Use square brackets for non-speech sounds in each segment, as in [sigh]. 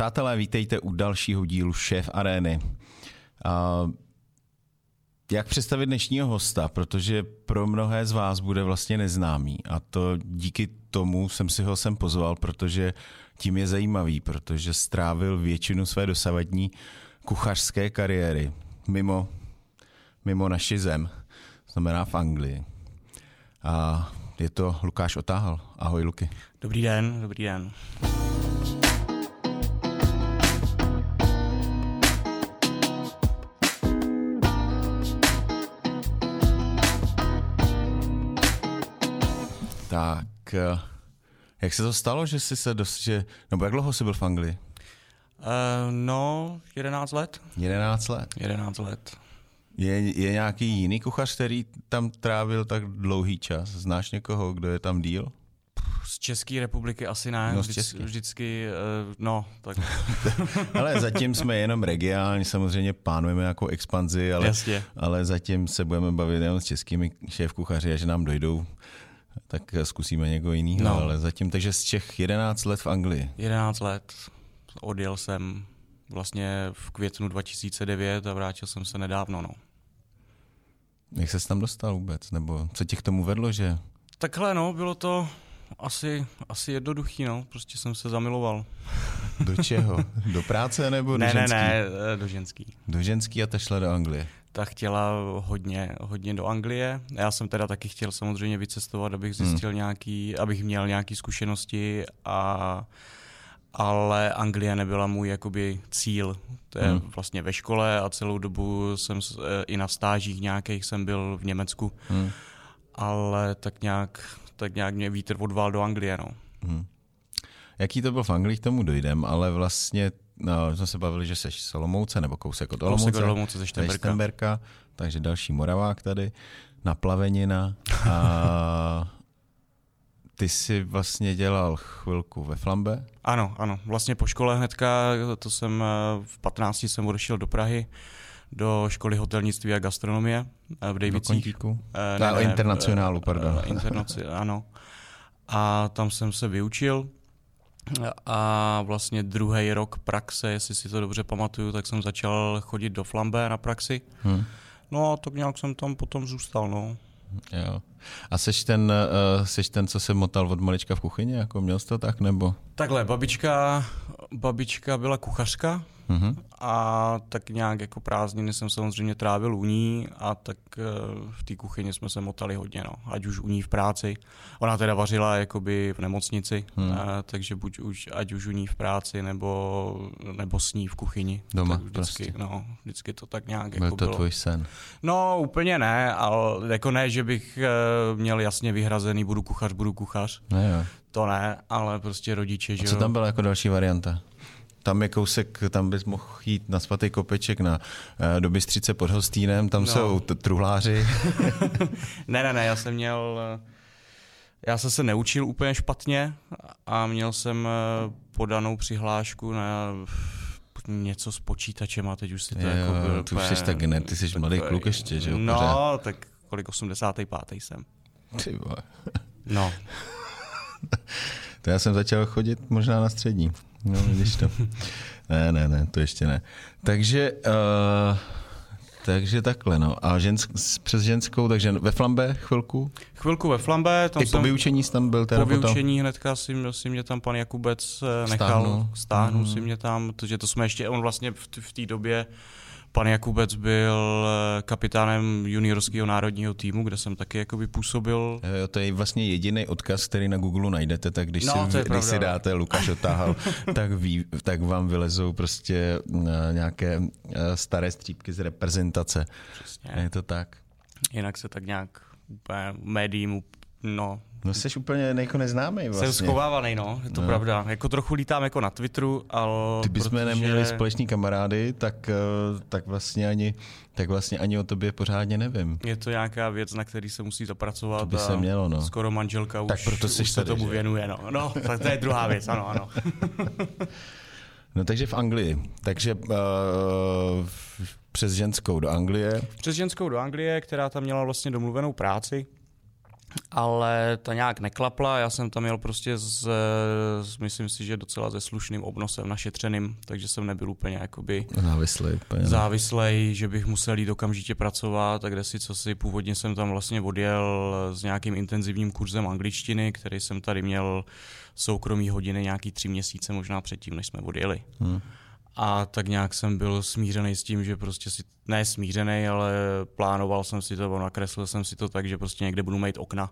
Přátelé, vítejte u dalšího dílu Šéf Arény. Jak představit dnešního hosta, protože pro mnohé z vás bude vlastně neznámý a to díky tomu jsem si ho sem pozval, protože tím je zajímavý, protože strávil většinu své dosavadní kuchařské kariéry mimo, mimo naši zem, znamená v Anglii. A je to Lukáš Otáhal. Ahoj, Luky. Dobrý den, dobrý den. Tak, eh, jak se to stalo, že jsi se dost, že, nebo jak dlouho jsi byl v Anglii? Uh, no, 11 let. 11 let. 11 let. Je, je nějaký jiný kuchař, který tam trávil tak dlouhý čas? Znáš někoho, kdo je tam díl? Z České republiky asi ne. No, z Vždycky-. Vždycky, uh, no, tak [laughs] Ale zatím jsme jenom regionální, samozřejmě plánujeme nějakou expanzi, ale, jasně. ale zatím se budeme bavit jenom s českými šéf kuchaři a že nám dojdou, tak zkusíme někoho jiného, No. ale zatím, takže z Čech 11 let v Anglii. 11 let. Odjel jsem vlastně v květnu 2009 a vrátil jsem se nedávno, no. Jak ses tam dostal vůbec? Nebo co tě k tomu vedlo, že Takhle, no, bylo to asi, asi jednoduchý, no. Prostě jsem se zamiloval. do čeho? Do práce nebo do ne, ne, ženský? ne, eh, do ženský. Do ženský a ta šla do Anglie. Ta chtěla hodně, hodně do Anglie. Já jsem teda taky chtěl samozřejmě vycestovat, abych zjistil hmm. nějaký, abych měl nějaké zkušenosti a ale Anglie nebyla můj jakoby cíl. To je Hmm. vlastně ve škole a celou dobu jsem eh, i na stážích nějakých jsem byl v Německu, Hmm. ale tak nějak, tak nějak mě vítr odval do Anglie, no. Hmm. Jaký to byl v Anglii, k tomu dojdem, ale vlastně no, jsme se bavili, že seš z Olomouce nebo kousek od Olomouce. Kousek od Olomouce ze Štemberka. Štemberka, takže další Moravák tady, naplavenina. A [laughs] ty jsi vlastně dělal chvilku ve Flambe. Ano, ano. Vlastně po škole hnedka, to jsem eh, v 15 jsem odešel do Prahy, do školy hotelnictví a gastronomie eh, v Do Dejvicích. Kontíku. Eh, Ne, o internacionálu, pardon. Internaci, ano. A tam jsem se vyučil a vlastně druhý rok praxe, jestli si to dobře pamatuju, tak jsem začal chodit do Flambe na praxi. Hm. No a tak nějak jsem tam potom zůstal, no. Jo. A seš ten, uh, seš ten, co se motal od malička v kuchyni, jako měl jsi to tak, nebo? Takhle, babička, babička byla kuchařka, Mhm. A tak nějak jako prázdniny jsem samozřejmě trávil u ní a tak eh, v té kuchyni jsme se motali hodně, no. ať už u ní v práci. Ona teda vařila jakoby v nemocnici, Hmm. hmm. takže buď už, ať už u ní v práci nebo, nebo s ní v kuchyni. Doma tak vždycky, prostě. no, vždycky to tak nějak Byl jako to bylo. tvůj sen. No úplně ne, ale jako ne, že bych eh, měl jasně vyhrazený budu kuchař, budu kuchař. Ne, jo. To ne, ale prostě rodiče, A že co tam byla jako další varianta? Tam je kousek, tam bys mohl jít na svatý kopeček na, eh, do Bystřice pod Hostínem, tam No. jsou t- truhláři. [laughs] Ne, ne, ne, já jsem měl, eh, já jsem se neučil úplně špatně a měl jsem eh, podanou přihlášku na něco s počítačem a teď už si to Jo, jako byl ty už jsi tak ne, ty jsi mladý takový- kluk ještě, že jo, No, pořád. tak kolik 85. jsem. Ty. No, [laughs] To já jsem začal chodit možná na střední. No, vidíš to. Ne, ne, ne, to ještě ne. Takže, uh, takže takhle, no. A žensk, přes ženskou, takže ve Flambe chvilku? chvilku ve Flambe, tam I po jsem vyučení jsi tam byl teda po potom? vyučení hnedka si, si mě tam pan Jakubec eh, nechal, Stáhnul. stáhnul Mhm. si mě tam, protože to jsme ještě, on vlastně v, v té době, pan Jakubec byl eh, kapitánem juniorského národního týmu, kde jsem taky jakoby působil. Jo, to je vlastně jediný odkaz, který na Google najdete, tak když, No, si, když si dáte Lukáš Otáhal, [laughs] tak, ví, tak vám vylezou prostě uh, nějaké uh, staré střípky z reprezentace. Přesně. Je to tak? Jinak se tak nějak úplně médiím, no, No jsi úplně jako neznámý jsem vlastně. schovávaný, no, je to No. pravda. Jako trochu lítám jako na Twitteru, ale Kdybychom protože... neměli společní kamarády, tak, eh, tak, vlastně ani, tak vlastně ani o tobě pořádně nevím. Je to nějaká věc, na který se musí zapracovat. To by se mělo, no. Skoro manželka Tak už, proto jsi už se tady, tomu že? věnuje. No. no, tak to je druhá věc, ano, ano. [laughs] No takže v Anglii. Takže uh, přes ženskou do Anglie. Přes ženskou do Anglie, která tam měla vlastně domluvenou práci. Ale ta nějak neklapla, já jsem tam jel prostě s, s myslím si, že docela se slušným obnosem našetřeným, takže jsem nebyl úplně jakoby závislej, úplně. závislej, že bych musel jít okamžitě pracovat, tak kde si co si, původně jsem tam vlastně odjel s nějakým intenzivním kurzem angličtiny, který jsem tady měl soukromý hodiny nějaký tři měsíce možná předtím, než jsme odjeli. Hmm. A tak nějak jsem byl smířený s tím, že prostě si, ne smířený, ale plánoval jsem si to, nakreslil jsem si to tak, že prostě někde budu mít okna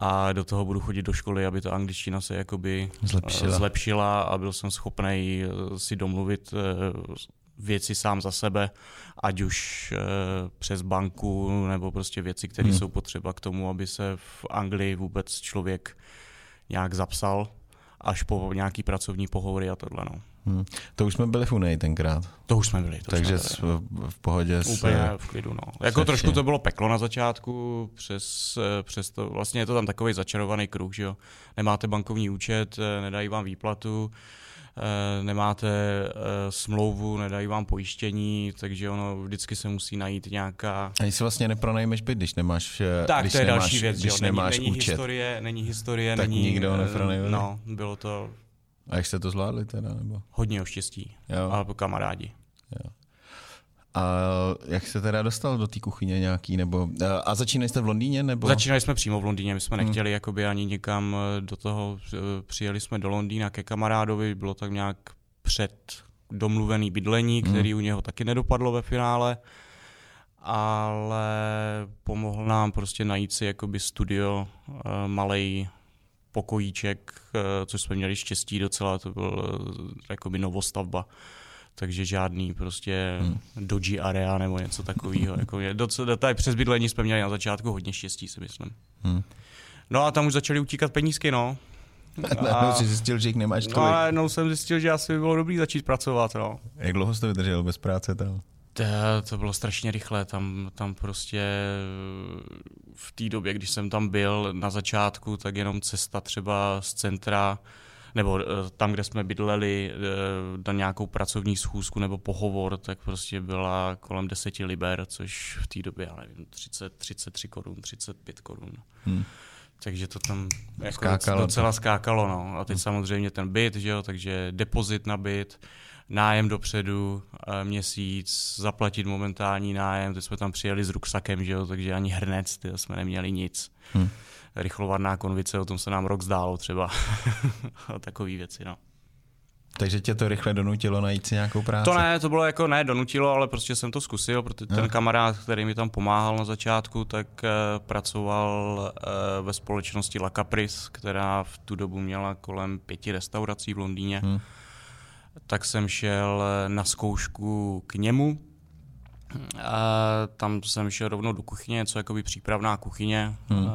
a do toho budu chodit do školy, aby ta angličtina se jakoby zlepšila, zlepšila a byl jsem schopný eh, si domluvit eh, věci sám za sebe, ať už eh, přes banku nebo prostě věci, které hmm. jsou potřeba k tomu, aby se v Anglii vůbec člověk nějak zapsal, až po nějaký pracovní pohovory a tohle. No. Hmm. To už jsme byli v Unii tenkrát. To už jsme byli. To Takže jsme byli. v pohodě. Úplně s, v klidu. No. Jako trošku to bylo peklo na začátku, přes, přes to, vlastně je to tam takový začarovaný kruh, že jo. Nemáte bankovní účet, nedají vám výplatu, eh, nemáte eh, smlouvu, nedají vám pojištění, takže ono vždycky se musí najít nějaká... Ani si vlastně nepronajmeš byt, když nemáš eh, Tak, když to je nemáš, další věc, když jo. nemáš není, není účet. Historie, není historie, tak není... nikdo nepronajme. No, bylo to a jak jste to zvládli teda? Nebo? Hodně o štěstí. Jo. Ale kamarádi. Jo. A jak jste teda dostal do té kuchyně nějaký, nebo a začínali jste v Londýně, nebo? Začínali jsme přímo v Londýně, my jsme hmm. nechtěli hmm. jakoby ani nikam do toho, přijeli jsme do Londýna ke kamarádovi, bylo tak nějak před domluvený bydlení, hmm. který hmm. u něho taky nedopadlo ve finále, ale pomohl nám prostě najít si jakoby studio, malej pokojíček, eh, což jsme měli štěstí docela, to byl eh, jakoby novostavba takže žádný prostě hmm. doji area nebo něco takového. jako je docela, tady přes bydlení jsme měli na začátku hodně štěstí, si myslím. Hmm. No a tam už začaly utíkat penízky, no. [laughs] A jsi zjistil, že jich nemáš tolik. No a jednou jsem zjistil, že asi by bylo dobrý začít pracovat, no. Jak dlouho jste vydržel bez práce tam? To, to bylo strašně rychle, tam, tam prostě v té době, když jsem tam byl na začátku, tak jenom cesta třeba z centra, nebo eh, tam, kde jsme bydleli, eh, na nějakou pracovní schůzku nebo pohovor, tak prostě byla kolem 10 liber, což v té době, já nevím, 30, 33 korun, 35 korun. Hmm. Takže to tam jako skákalo docela skákalo. No. A teď hmm. samozřejmě ten byt, že jo, takže depozit na byt, nájem dopředu, eh, měsíc, zaplatit momentální nájem, teď jsme tam přijeli s ruksakem, že jo, takže ani hrnec, ty jsme neměli nic. Hmm. Rychlovarná konvice, o tom se nám rok zdálo třeba. [laughs] Takové věci, no. Takže tě to rychle donutilo najít si nějakou práci? To ne, to bylo jako ne donutilo, ale prostě jsem to zkusil, protože ten kamarád, který mi tam pomáhal na začátku, tak uh, pracoval uh, ve společnosti La Caprice, která v tu dobu měla kolem pěti restaurací v Londýně. Hmm tak jsem šel na zkoušku k němu. A tam jsem šel rovnou do kuchyně, něco jako by přípravná kuchyně. Hmm.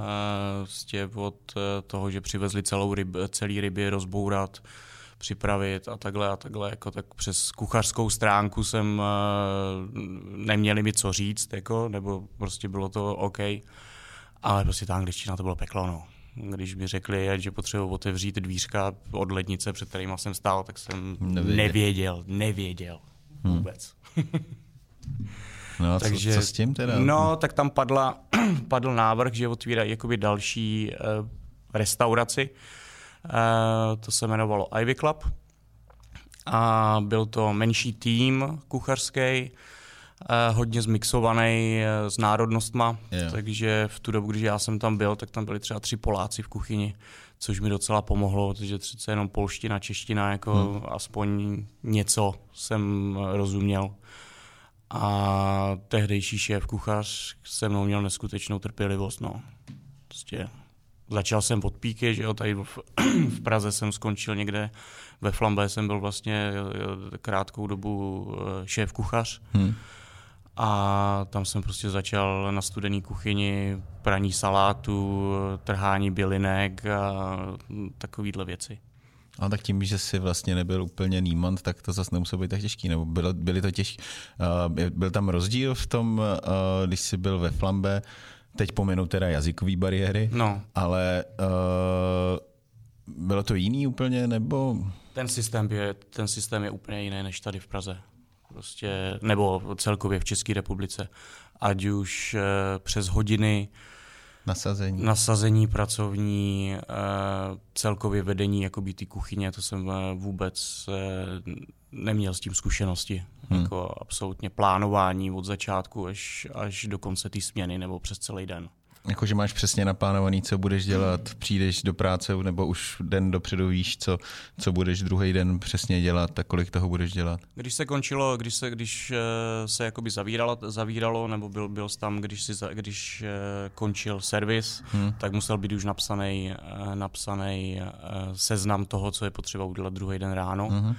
Vlastně od toho, že přivezli celou ryb, celý ryby rozbourat, připravit a takhle a takhle, jako tak přes kuchařskou stránku jsem neměli mi co říct, jako, nebo prostě bylo to OK, ale prostě ta angličtina to bylo peklo, no když mi řekli, že potřebuji otevřít dvířka od lednice, před kterým jsem stál, tak jsem nevěděl, nevěděl, nevěděl hmm. vůbec. [laughs] No a Takže, co, co s tím teda? No, tak tam padla, [clears throat] padl návrh, že otvírají jakoby další uh, restauraci. Uh, to se jmenovalo Ivy Club. A byl to menší tým kuchařský, hodně zmixovaný eh, s národnostma, yeah. takže v tu dobu, když já jsem tam byl, tak tam byli třeba tři Poláci v kuchyni, což mi docela pomohlo, protože přece jenom polština, čeština, jako hmm. aspoň něco jsem rozuměl. A tehdejší šéf kuchař se mnou měl neskutečnou trpělivost. No. Prostě začal jsem od píky, že jo, tady v, [clears throat] v Praze jsem skončil někde, ve Flambé jsem byl vlastně eh, krátkou dobu šéf kuchař. Hmm a tam jsem prostě začal na studený kuchyni, praní salátu, trhání bylinek a takovýhle věci. A tak tím, že jsi vlastně nebyl úplně nímant, tak to zase nemuselo být tak těžký, nebo bylo, byly to těžké. Uh, byl tam rozdíl v tom, uh, když jsi byl ve Flambe, teď pominu teda jazykové bariéry, no. ale uh, bylo to jiný úplně, nebo... Ten systém, je, ten systém je úplně jiný než tady v Praze prostě, nebo celkově v České republice, ať už eh, přes hodiny, Nasazení. Nasazení pracovní, eh, celkově vedení jakoby ty kuchyně, to jsem eh, vůbec neměl s tím zkušenosti. Hmm. Jako absolutně plánování od začátku až, až do konce té směny nebo přes celý den. Jakože máš přesně naplánovaný, co budeš dělat, přijdeš do práce nebo už den dopředu víš, co, co budeš druhý den přesně dělat tak kolik toho budeš dělat? Když se končilo, když se, když eh, se jakoby zavíralo, zavíralo nebo byl, byl tam, když, si, když eh, končil servis, hmm. tak musel být už napsaný, eh, napsaný seznam toho, co je potřeba udělat druhý den ráno. Hmm.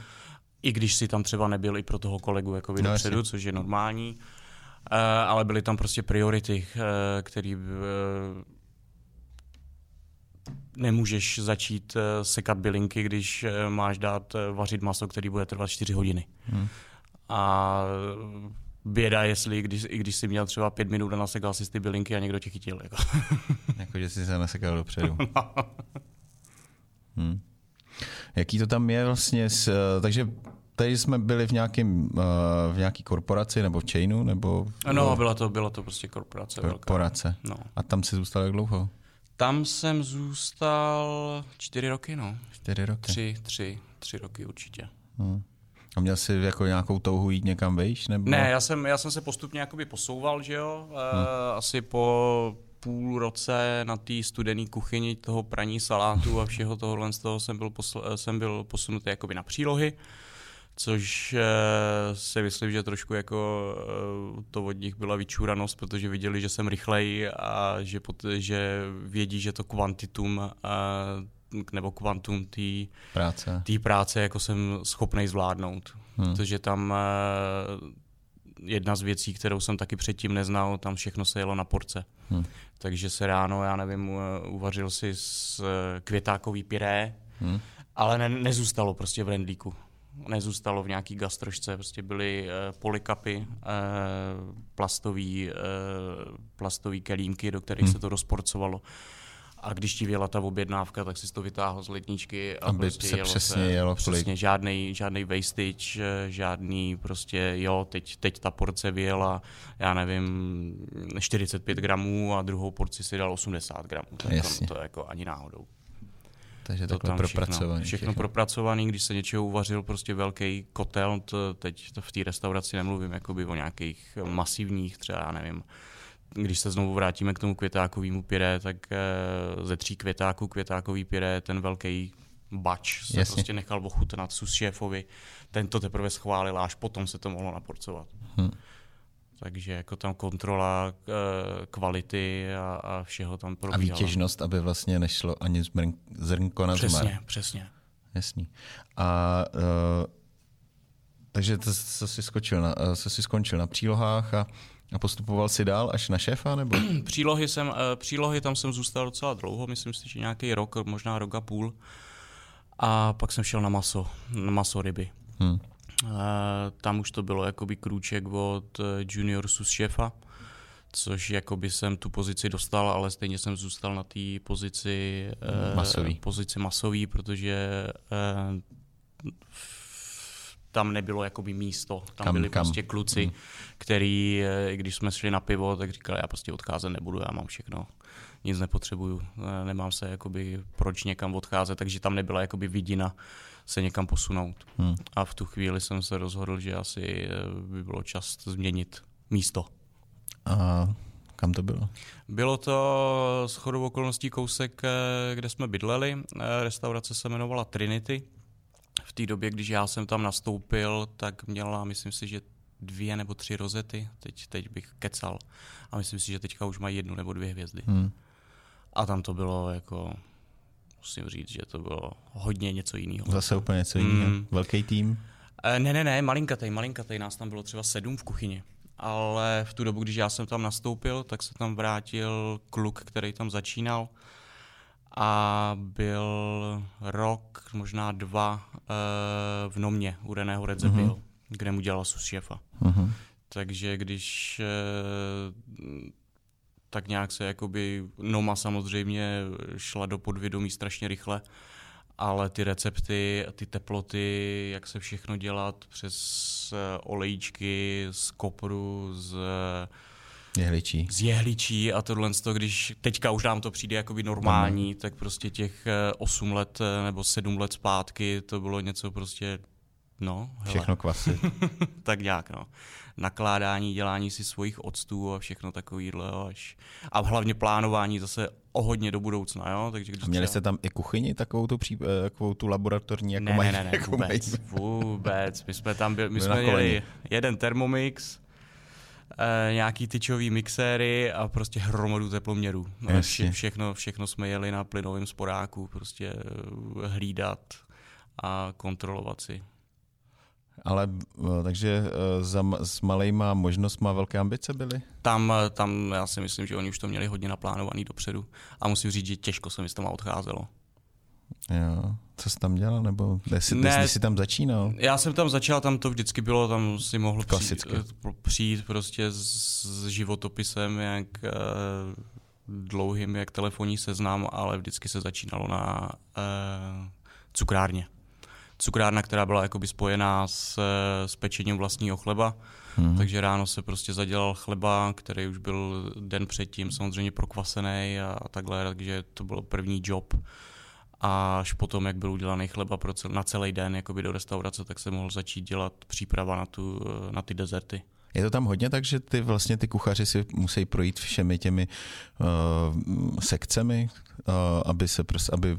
I když si tam třeba nebyl i pro toho kolegu jakoby no, dopředu, což je normální. Eh, ale byly tam prostě priority, eh, který eh, nemůžeš začít sekat bylinky, když máš dát vařit maso, který bude trvat 4 hodiny. Hmm. A běda, jestli když, i když jsi měl třeba pět minut a nasekal si ty bylinky a někdo tě chytil. Jako, [laughs] jako že jsi se nasekal dopředu. [laughs] no. hmm. Jaký to tam je vlastně, s, takže tady jsme byli v, nějakým, uh, v nějaký korporaci nebo v chainu? Nebo v... No, byla to, byla to prostě korporace. Korporace. No. A tam jsi zůstal jak dlouho? Tam jsem zůstal čtyři roky, no. Čtyři roky? Tři, tři, tři roky určitě. Hmm. A měl jsi jako nějakou touhu jít někam vejš? Nebo? Ne, já jsem, já jsem se postupně jakoby posouval, že jo. Hmm. E, asi po půl roce na té studené kuchyni toho praní salátu a všeho tohohle z toho jsem byl, posl- jsem byl posunutý jakoby na přílohy což uh, si myslím, že trošku jako uh, to od nich byla vyčúranost, protože viděli, že jsem rychlej a že, pot, že vědí, že to kvantitum uh, nebo kvantum té práce. práce jako jsem schopný zvládnout. Hmm. Protože tam jedna z věcí, kterou jsem taky předtím neznal, tam všechno se jelo na porce. Hmm. Takže se ráno, já nevím, uvařil si s květákový pyré, hmm. ale ne, nezůstalo prostě v rendlíku nezůstalo v nějaký gastrošce, prostě byly uh, polikapy, uh, plastový, uh, plastový kelímky, do kterých hmm. se to rozporcovalo. A když ti věla ta objednávka, tak si to vytáhl z letničky a Aby prostě se jelo přesně se, jelo přesně žádný, žádný wastage, žádný prostě jo, teď, teď ta porce vyjela, já nevím, 45 gramů a druhou porci si dal 80 gramů. Tak Jasně. to, to jako ani náhodou. Takže to takhle propracovaný. Všechno, všechno propracovaný, když se něčeho uvařil prostě velký kotel, to teď to v té restauraci nemluvím jakoby o nějakých masivních, třeba já nevím, když se znovu vrátíme k tomu květákovému pyré, tak eh, ze tří květáků květákový pyré, ten velký bač se Jasně. prostě nechal ochutnat sus šéfovi, ten to teprve schválil, až potom se to mohlo naporcovat. Hmm. Takže jako tam kontrola eh, kvality a, a všeho tam probíhala. A výtěžnost, aby vlastně nešlo ani zrnko na zmar. Přesně, přesně. Jasný. A uh, takže to, to jsi, skočil na, uh, jsi skončil na přílohách a, a postupoval si dál až na šéfa? nebo? [clears throat] přílohy, jsem, uh, přílohy tam jsem zůstal docela dlouho, myslím si, že nějaký rok, možná rok a půl. A pak jsem šel na maso, na maso ryby. Hmm. Uh, tam už to bylo jakoby krůček od eh, junior sus šéfa, což jakoby jsem tu pozici dostal, ale stejně jsem zůstal na té pozici uh, masový. pozici masový, protože tam nebylo jakoby místo. Tam kam, byli kam? prostě kluci, hmm. který, když jsme šli na pivo, tak říkali, já prostě odcházet nebudu, já mám všechno nic nepotřebuju, nemám se jakoby proč někam odcházet, takže tam nebyla jakoby vidina se někam posunout. Hmm. A v tu chvíli jsem se rozhodl, že asi eh, by bylo čas změnit místo. A kam to bylo? Bylo to s chodou okolností kousek, eh, kde jsme bydleli. Eh, restaurace se jmenovala Trinity. V té době, když já jsem tam nastoupil, tak měla, myslím si, že dvě nebo tři rozety. Teď, teď bych kecal. A myslím si, že teďka už mají jednu nebo dvě hvězdy. Hmm. A tam to bylo jako musím říct, že to bylo hodně něco jiného. Zase úplně něco jiného. Mm. Velký tým? E, ne, ne, ne, malinkatej, malinkatej, nás tam bylo třeba sedm v kuchyni. Ale v tu dobu, když já jsem tam nastoupil, tak se tam vrátil kluk, který tam začínal a byl rok, možná dva e, v Nomě u Reného Redzepil, mm-hmm. kde mu dělal sus šéfa. Mm-hmm. Takže když e, tak nějak se jakoby Noma samozřejmě šla do podvědomí strašně rychle, ale ty recepty, ty teploty, jak se všechno dělat přes eh, olejčky z kopru, z Jehličí. Z jehličí a tohle, když teďka už nám to přijde jakoby normální, tak prostě těch 8 let nebo 7 let zpátky to bylo něco prostě No, hele. Všechno kvasy. [laughs] tak nějak, no. Nakládání, dělání si svých octů a všechno takovýhle. Až... A hlavně plánování zase o hodně do budoucna, jo. Takže když a měli jste tam i kuchyni, takovou tu, pří, eh, takovou tu laboratorní, jako ne, mají? Ne, ne, jako vůbec, mají. vůbec. My jsme tam byli, my jsme měli jeden Thermomix, e, nějaký tyčový mixéry a prostě hromadu teploměrů. No, vše, všechno, všechno jsme jeli na plynovém sporáku, prostě eh, hlídat a kontrolovat si. Ale eh, takže eh, za, s malejma možnostma velké ambice byly? Tam, eh, tam já si myslím, že oni už to měli hodně naplánovaný dopředu. A musím říct, že těžko se mi s tom odcházelo. Jo. Co jsi tam dělal, nebo jsi, ne, jsi tam začínal? Já jsem tam začal, tam to vždycky bylo, tam si mohl přijít, přijít prostě s, životopisem, jak uh, dlouhým, jak telefonní seznam, ale vždycky se začínalo na uh, cukrárně cukrárna, která byla jakoby spojená s, s pečením vlastního chleba. Hmm. Takže ráno se prostě zadělal chleba, který už byl den předtím samozřejmě prokvasený a, a takhle, takže to byl první job. A až potom, jak byl udělaný chleba pro cel, na celý den jakoby do restaurace, tak se mohl začít dělat příprava na, tu, na ty dezerty. Je to tam hodně tak, že ty vlastně ty kuchaři si musí projít všemi těmi uh, sekcemi, uh, aby se prostě, aby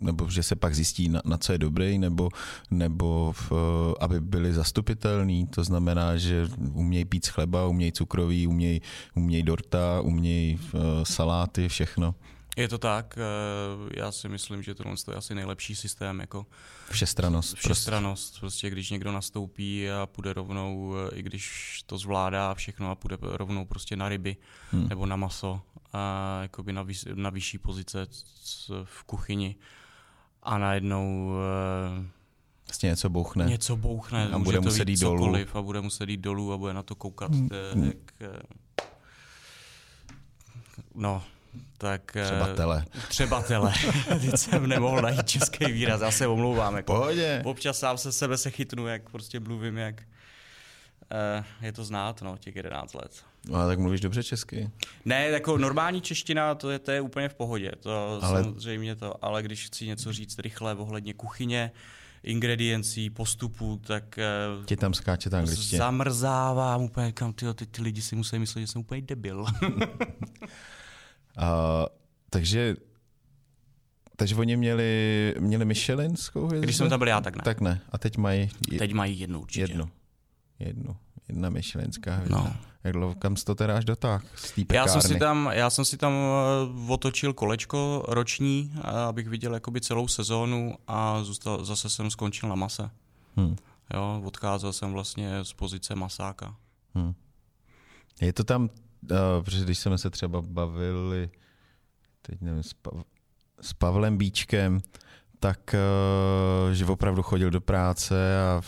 nebo že se pak zjistí, na, na co je dobrý, nebo, nebo v, aby byli zastupitelní, to znamená, že umějí pít chleba, umějí cukroví, umějí, umějí dorta, umějí uh, saláty, všechno. Je to tak, eh, já si myslím, že tohle je asi nejlepší systém. Jako Všestranost. Všestranost, prostě když někdo nastoupí a půjde rovnou, eh, i když to zvládá všechno a půjde rovnou prostě na ryby hmm. nebo na maso, a jakoby na, vys, na vyšší pozice v kuchyni a najednou Vlastně něco bouchne. Něco bouchne, a bude muset jít dolů. A bude muset jít dolů a bude na to koukat, hmm. jak... No, tak... Třeba tele. Třeba tele. [laughs] Teď jsem nemohl najít český výraz, já se omlouvám. Jako. Pohodě. Občas sám se sebe se chytnu, jak prostě mluvím, jak... Uh, je to znát, no, těch 11 let. No, tak mluvíš dobře česky. Ne, jako normální čeština, to je, to je úplně v pohodě, to ale... samozřejmě to, ale když chci něco říct rychle ohledně kuchyně, ingrediencí, postupů, tak... Uh, Ti tam skáče ta angličtina. Zamrzávám úplně, kam ty, ty, ty lidi si musí myslet, že jsem úplně debil. [laughs] Uh, takže takže oni měli, měli Michelinskou hvězdu? Když jsem tam byl já, tak ne. Tak ne. A teď mají... Je, teď mají jednu určitě. Jednu. Jednu. Jedna Michelinská hvězda. No. Jak dlouho, kam jsi to teda až dotáh z té já jsem si tam, Já jsem si tam eh, otočil kolečko roční, eh, abych viděl jakoby celou sezónu a zůstal, zase jsem skončil na mase. Hmm. Jo, odcházel jsem vlastně z pozice masáka. Hmm. Je to tam Uh, protože když jsme se třeba bavili, teď nevím, s, Pav- s Pavlem Bíčkem, tak uh, že opravdu chodil do práce a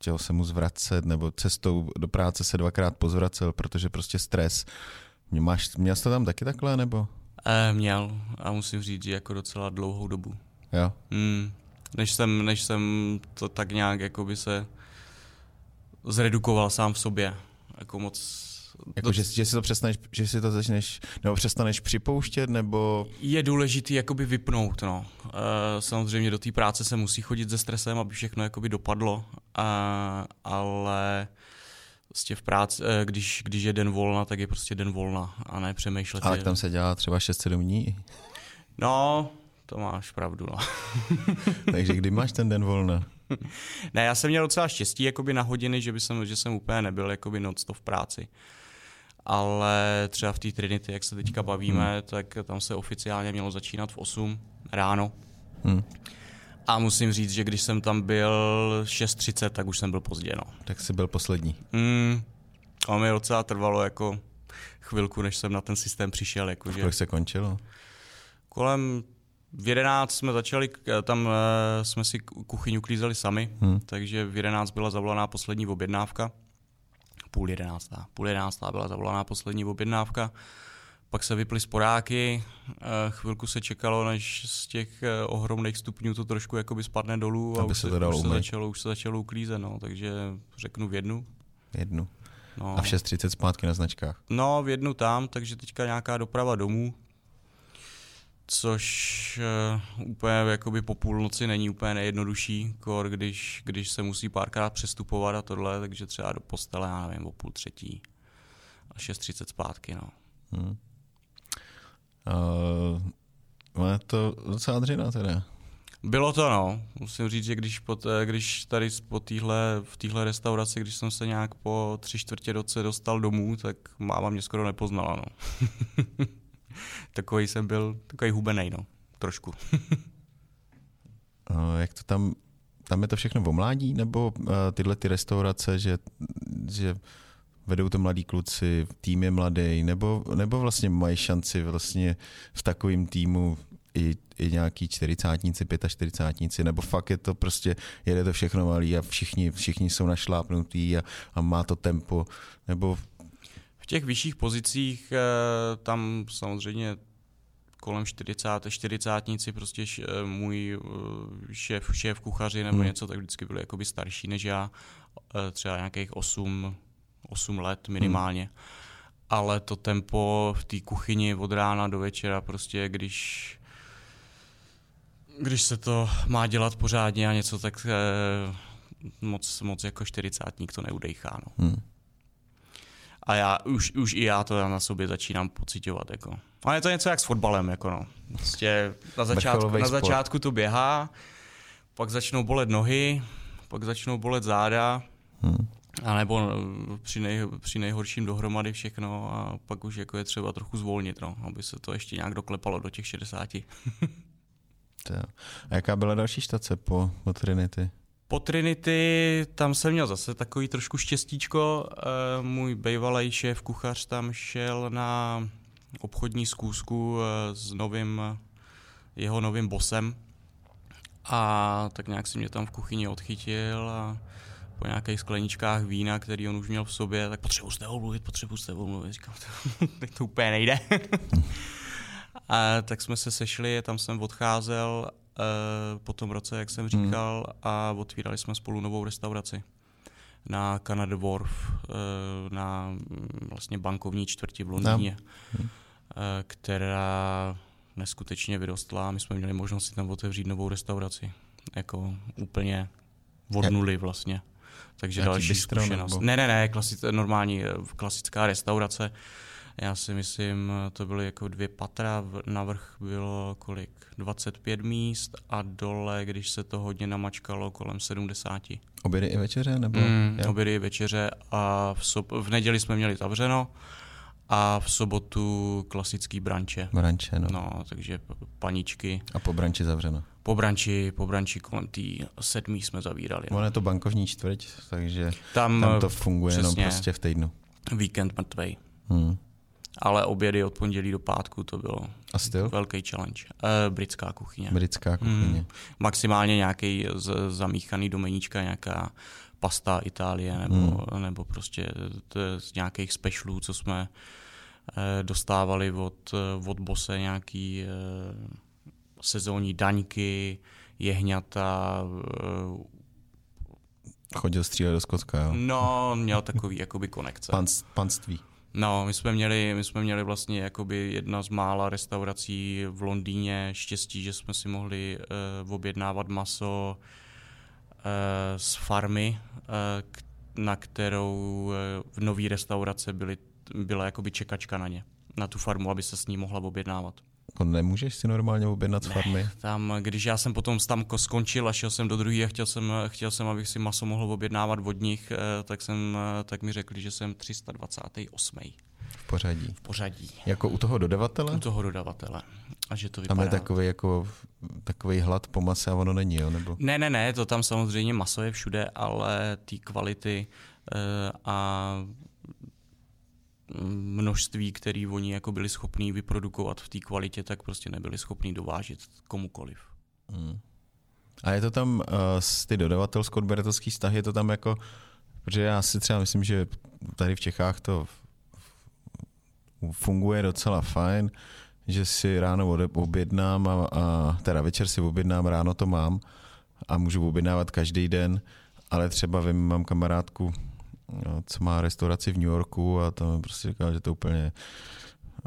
chtěl se mu zvracet, nebo cestou do práce se dvakrát pozvracel, protože prostě stres. Máš, měl jsi to tam taky takhle, nebo? E, měl a musím říct, že jako docela dlouhou dobu. Jo? Mm, než, jsem, než jsem to tak nějak jako by se zredukoval sám v sobě. Jako moc jako, že, že, si to přestaneš, že si to začneš, nebo přestaneš připouštět, nebo... Je důležitý jakoby vypnout, no. E, samozřejmě do té práce se musí chodit se stresem, aby všechno jakoby dopadlo, e, ale prostě v práci, e, když, když je den volna, tak je prostě den volna a ne přemýšlet. Ale tam se dělá třeba 6-7 dní. No, to máš pravdu, no. [laughs] Takže kdy máš ten den volna? ne, já jsem měl docela štěstí jakoby na hodiny, že, by jsem, že jsem úplně nebyl jakoby noc to v práci ale třeba v té Trinity, jak se teďka bavíme, hmm. tak tam se oficiálně mělo začínat v 8 ráno. Hmm. A musím říct, že když jsem tam byl 6.30, tak už jsem byl pozdě. No. Tak jsi byl poslední. Hmm. A mi docela trvalo jako chvilku, než jsem na ten systém přišel. Jako, že... se končilo? Kolem v 11 jsme začali, tam eh, jsme si kuchyň uklízeli sami, hmm. takže v 11 byla zavolaná poslední objednávka půl jedenáctá. Půl jedenáctá byla zavolaná poslední objednávka, pak se vyply sporáky, eh, chvilku se čekalo, než z těch eh, ohromných stupňů to trošku jakoby spadne dolů a už se, už, se začalo, už se začalo uklízet, no, takže řeknu v jednu. Jednu. No. A v 6.30 zpátky na značkách. No, v jednu tam, takže teďka nějaká doprava domů, což uh, úplně jakoby po půlnoci není úplně nejjednodušší, kor, když, když se musí párkrát přestupovat a tohle, takže třeba do postele, já nevím, o půl třetí a 6.30 zpátky, no. Hmm. Uh, je to docela dřina teda. Bylo to, no. Musím říct, že když, pod, když tady po týhle, v téhle restauraci, když jsem se nějak po tři čtvrtě roce dostal domů, tak máma mě skoro nepoznala, no. [laughs] [laughs] takový jsem byl, takový hubenej, no. Trošku. no, [laughs] jak to tam, tam je to všechno v mládí, nebo uh, tyhle ty restaurace, že, že vedou to mladí kluci, tým je mladý, nebo, nebo vlastně mají šanci vlastně v takovém týmu i, i nějaký čtyřicátníci, pětačtyřicátníci, nebo fakt je to prostě, jede to všechno malý a všichni, všichni jsou našlápnutý a, a má to tempo, nebo... V těch vyšších pozicích eh, tam samozřejmě kolem 40, 40 prostě eh, můj eh, šéf, šéf kuchaři nebo hmm. něco, tak vždycky byli jakoby starší než já, třeba nějakých 8, 8 let minimálně. Hmm. Ale to tempo v té kuchyni od rána do večera, prostě když když se to má dělat pořádně a něco, tak eh, moc, moc jako čtyřicátník to neudejchá. No. Hmm. A já, už, už i já to na sobě začínám pocitovat. Jako. Ale je to něco jak s fotbalem. Jako no. Prostě na, začátku, na začátku to běhá, pak začnou bolet nohy, pak začnou bolet záda, hmm. a nebo eh, při, nej, při nejhorším dohromady všechno a pak už jako je třeba trochu zvolnit, no, aby se to ještě nějak doklepalo do těch 60. [laughs] A jaká byla další štace po, po Trinity? Po Trinity tam jsem měl zase takový trošku štěstíčko. Eh, můj bývalý šéf kuchař tam šel na obchodní zkoušku eh, s novým, jeho novým bosem a tak nějak si mě tam v kuchyni odchytil a po nějakých skleničkách vína, který on už měl v sobě, tak potřebuji s tebou mluvit, potřebuji s tebou mluvit. Říkám, teď [laughs] to úplně nejde. [laughs] A tak jsme se sešli, tam jsem odcházel po tom roce, jak jsem hmm. říkal, hmm. a otvírali jsme spolu novou restauraci na Canada Wharf, uh, na mm, vlastně bankovní čtvrti v Londýně, no. která neskutečně vyrostla. My jsme měli možnost si tam otevřít novou restauraci. Jako úplně od nuly vlastně. Takže Jaký další zkušenost. Nebo? Ne, ne, ne, klasic, normální klasická restaurace. Já si myslím, to byly jako dvě patra, na vrch bylo kolik? 25 míst a dole, když se to hodně namačkalo, kolem 70. Obědy i večeře? Nebo? Mm, obědy i večeře a v, sob- v neděli jsme měli zavřeno a v sobotu klasický branče. Branče, no. no. takže paničky. A po branči zavřeno? Po branči, po branči kolem té sedmí jsme zavírali. No. Ono je to bankovní čtvrť, takže tam, tam to funguje přesně, jenom prostě v týdnu. Víkend mrtvej. Hmm ale obědy od pondělí do pátku to bylo A styl? velký challenge. E, britská kuchyně. Britská kuchyně. Hmm. Maximálně nějaký z, zamíchaný do meníčka, nějaká pasta Itálie nebo, hmm. nebo prostě z nějakých specialů, co jsme e, dostávali od, od bose nějaký e, sezónní daňky, jehňata, e, Chodil střílet do Skotska, jo? No, měl takový jakoby konekce. Panst, panství. No, my jsme měli, my jsme měli vlastně jakoby jedna z mála restaurací v Londýně štěstí, že jsme si mohli uh, objednávat maso uh, z farmy, uh, na kterou uh, v nový restaurace byly, byla jakoby čekačka na ně, na tu farmu, aby se s ní mohla objednávat. Jako nemůžeš si normálně objednat z farmy? Ne, tam, když já jsem potom tam skončil a šel jsem do druhé a chtěl jsem, chtěl jsem, abych si maso mohl objednávat od nich, eh, tak, jsem, eh, tak mi řekli, že jsem 328. V pořadí. V pořadí. Jako u toho dodavatele? U toho dodavatele. A že to vypadá... Tam je takový, jako, takový hlad po mase a ono není, jo? Nebo... Ne, ne, ne, to tam samozřejmě maso je všude, ale ty kvality uh, a množství, který oni jako byli schopní vyprodukovat v té kvalitě, tak prostě nebyli schopní dovážet komukoliv. Hmm. A je to tam uh, z ty dodavatelsko-odběratelský vztah, je to tam jako, protože já si třeba myslím, že tady v Čechách to funguje docela fajn, že si ráno objednám a, a teda večer si objednám, ráno to mám a můžu objednávat každý den, ale třeba vím, mám kamarádku co má restauraci v New Yorku a tam prostě říkal, že to úplně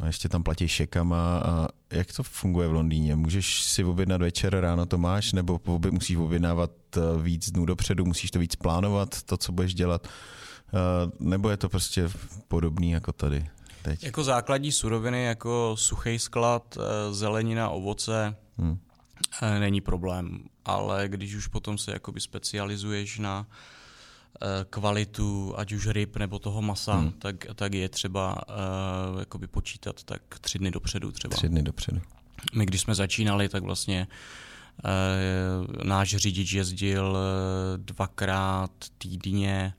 a ještě tam platí šekama a jak to funguje v Londýně? Můžeš si objednat večer, ráno to máš, nebo musíš objednávat eh, víc dnů dopředu, musíš to víc plánovat, to, co budeš dělat, eh, nebo je to prostě podobný jako tady? Teď. Jako základní suroviny, jako suchý sklad, eh, zelenina, ovoce, hmm. není problém. Ale když už potom se jakoby specializuješ na Eh, kvalitu, ať už ryb nebo toho masa, hmm. tak, tak je třeba uh, jakoby počítat tak tři dny dopředu třeba. Tři dny dopředu. My když jsme začínali, tak vlastně uh, náš řidič jezdil dvakrát týdně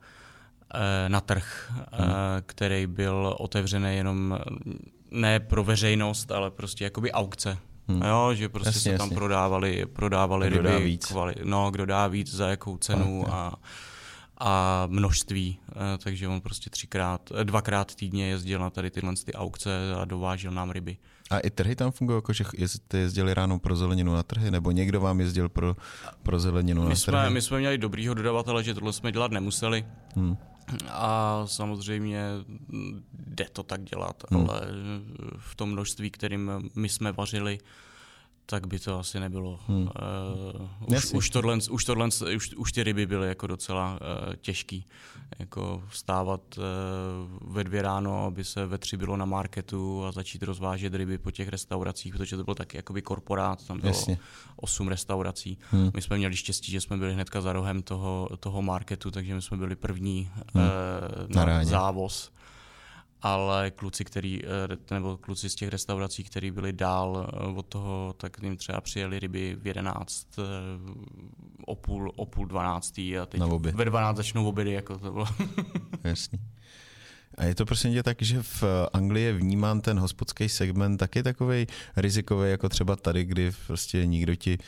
uh, na trh, hmm. uh, který byl otevřený jenom ne pro veřejnost, ale prostě jakoby aukce. Hmm. Jo, že prostě jasně, se tam jasně. prodávali, prodávali kdo ryby. Dá víc. Kvali, no, kdo dá víc, za jakou cenu okay. a a množství, eh, takže on prostě třikrát, eh, dvakrát týdně jezdil na tady tyhle ty aukce a dovážel nám ryby. A i trhy tam fungují, jako že jste jezdili ráno pro zeleninu na trhy, nebo někdo vám jezdil pro, pro zeleninu my na jsme, trhy? My jsme měli dobrýho dodavatele, že tohle jsme dělat nemuseli. Hmm. A samozřejmě jde to tak dělat, hmm. ale v tom množství, kterým my jsme vařili, tak by to asi nebylo. Hmm. Uh, už, už, tohle, už, tohle, už, už ty ryby byly jako docela uh, těžký. Jako vstávat uh, ve dvě ráno, aby se ve tři bylo na marketu a začít rozvážet ryby po těch restauracích, protože to byl taky jakoby korporát, tam bylo Jasně. osm restaurací. Hmm. My jsme měli štěstí, že jsme byli hnedka za rohem toho, toho marketu, takže my jsme byli první hmm. uh, na, na závoz ale kluci, který, eh, nebo kluci z těch restaurací, kteří byli dál eh, od toho, tak jim třeba přijeli ryby v 11, eh, o půl, o půl 12 a teď ve 12 začnou obědy, jako to bylo. [laughs] Jasně. A je to prostě tě tak, že v Anglii je vnímán ten hospodský segment taky takový rizikový, jako třeba tady, kdy prostě nikdo ti,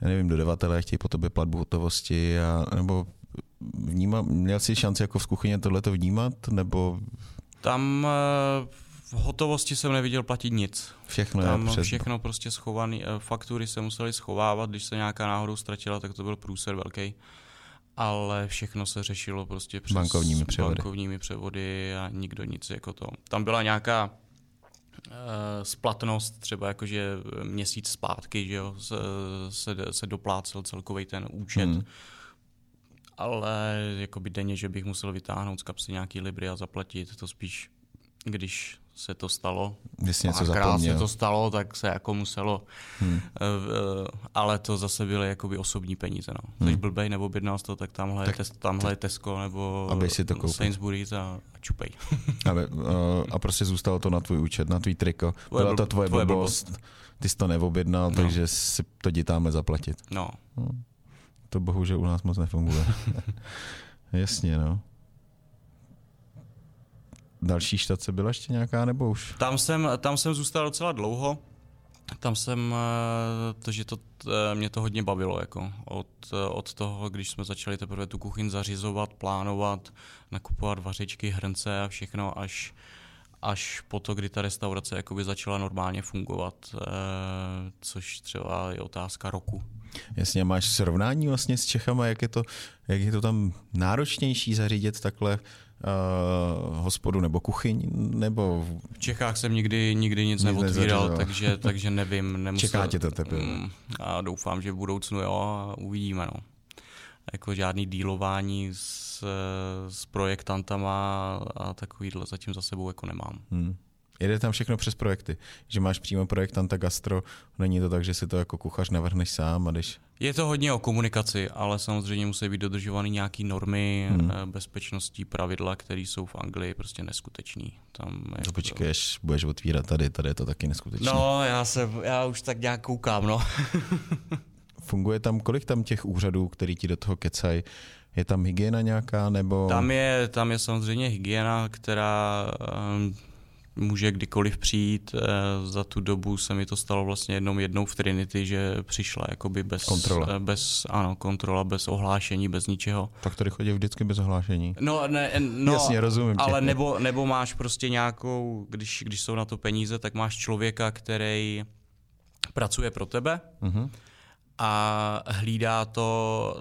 já nevím, dodavatelé chtějí po tobě platbu hotovosti, a, nebo vnímá, měl jsi šanci jako v kuchyni tohleto vnímat, nebo tam eh, v hotovosti jsem neviděl platit nic. Všechno Tam je před... všechno prostě schovaný. Eh, faktury se museli schovávat, když se nějaká náhodou ztratila, tak to byl průser velký. Ale všechno se řešilo prostě přes bankovními převody. bankovními převody a nikdo nic jako to. Tam byla nějaká uh, splatnost, třeba jakože měsíc zpátky, že jo, se, se, se doplácel celkový ten účet. Hmm ale jakoby denně, že bych musel vytáhnout z kapsy nějaký libry a zaplatit, to spíš, když se to stalo. Když něco zapomněl. se to stalo, tak se jako muselo, hmm. uh, ale to zase byly jakoby osobní peníze. No. Hmm. Když blbej nebo objednal to, tak tamhle, tak, je, tes, tamhle je Tesco nebo aby si to Sainsbury's a, a čupej. [laughs] aby, uh, a prostě zůstalo to na tvůj účet, na tvůj triko. Tvoje Byla to tvoje, tvoje blbost. blbost. Ty jsi to neobjednal, no. takže si to jdi tamhle zaplatit. No. Hmm to bohužel u nás moc nefunguje. [laughs] Jasně, no. Další štace byla ještě nějaká, nebo už? Tam jsem, tam jsem zůstal docela dlouho. Tam jsem, eh, to, že to, eh, mě to hodně bavilo, jako od, eh, od toho, když jsme začali teprve tu kuchyň zařizovat, plánovat, nakupovat vařičky, hrnce a všechno, až, až po to, kdy ta restaurace jakoby začala normálně fungovat, což třeba je otázka roku. Jasně, máš srovnání vlastně s Čechama, jak je to, jak je to tam náročnější zařídit takhle uh, hospodu nebo kuchyň, nebo... V Čechách jsem nikdy, nikdy nic, nic neotvíral, takže, takže nevím. Nemusel, Čeká tě to teprve. Mm, a doufám, že v budoucnu jo uvidíme. No. Jako žádný dílování s, s projektantama a takovýhle zatím za sebou jako nemám. Hmm. Jede tam všechno přes projekty, že máš přímo projektanta gastro, není to tak, že si to jako kuchař navrhneš sám a když... Je to hodně o komunikaci, ale samozřejmě musí být dodržovány nějaké normy, hmm. Eh, bezpečnostní pravidla, které jsou v Anglii prostě neskutečný. Tam jako... Počkej, až budeš otvírat tady, tady je to taky neskutečné. No, já, se, já už tak nějak koukám, no. [laughs] Funguje tam, kolik tam těch úřadů, který ti do toho kecají? Je tam hygiena nějaká, nebo... Tam je, tam je samozřejmě hygiena, která... Um, může kdykoliv přijít. Eh, za tu dobu se mi to stalo vlastně jednou jednou v Trinity, že přišla jakoby bez kontrola. Eh, bez, ano, kontrola, bez ohlášení, bez ničeho. Tak tady chodí vždycky bez ohlášení. No, ne, no Jasně, rozumím ale nebo, nebo máš prostě nějakou, když, když jsou na to peníze, tak máš člověka, který pracuje pro tebe uh-huh. A hlídá to,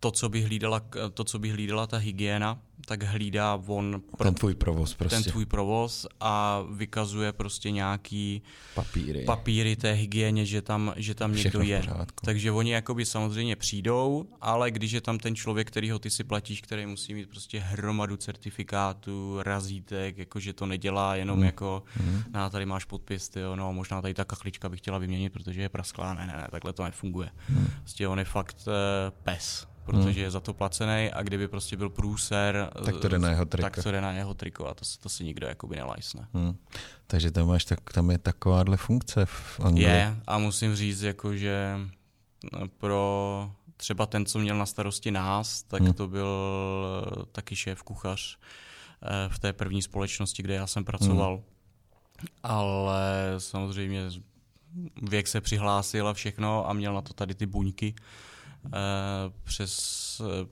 to, co by hlídala, to, co by hlídala ta hygiena, tak hlídá on pro, ten tvůj provoz prostě. Ten tvůj provoz a vykazuje prostě nějaký papíry, papíry té hygieně, že tam, že tam někdo je. Takže oni jakoby samozřejmě přijdou, ale když je tam ten člověk, který ho ty si platíš, který musí mít prostě hromadu certifikátů, razítek, jakože to nedělá jenom hmm. jako hmm. na tady máš podpis, tyjo, no možná tady ta kachlička bych chtěla vyměnit, protože je prasklá, ne, ne, ne, takhle to nefunguje. Hmm. Prostě on je fakt uh, pes protože hmm. je za to placený a kdyby prostě byl průser, tak to jde na jeho triko. Tak to jde na jeho triko a to, to si nikdo jakoby nelajsne. Hmm. Takže tam, máš, tak, tam je takováhle funkce v Anglii. Je a musím říct, jako, že pro třeba ten, co měl na starosti nás, tak hmm. to byl taky šéf kuchař eh, v té první společnosti, kde já jsem pracoval. Hmm. Ale samozřejmě věk se přihlásil a všechno a měl na to tady ty buňky. Eh, přes eh,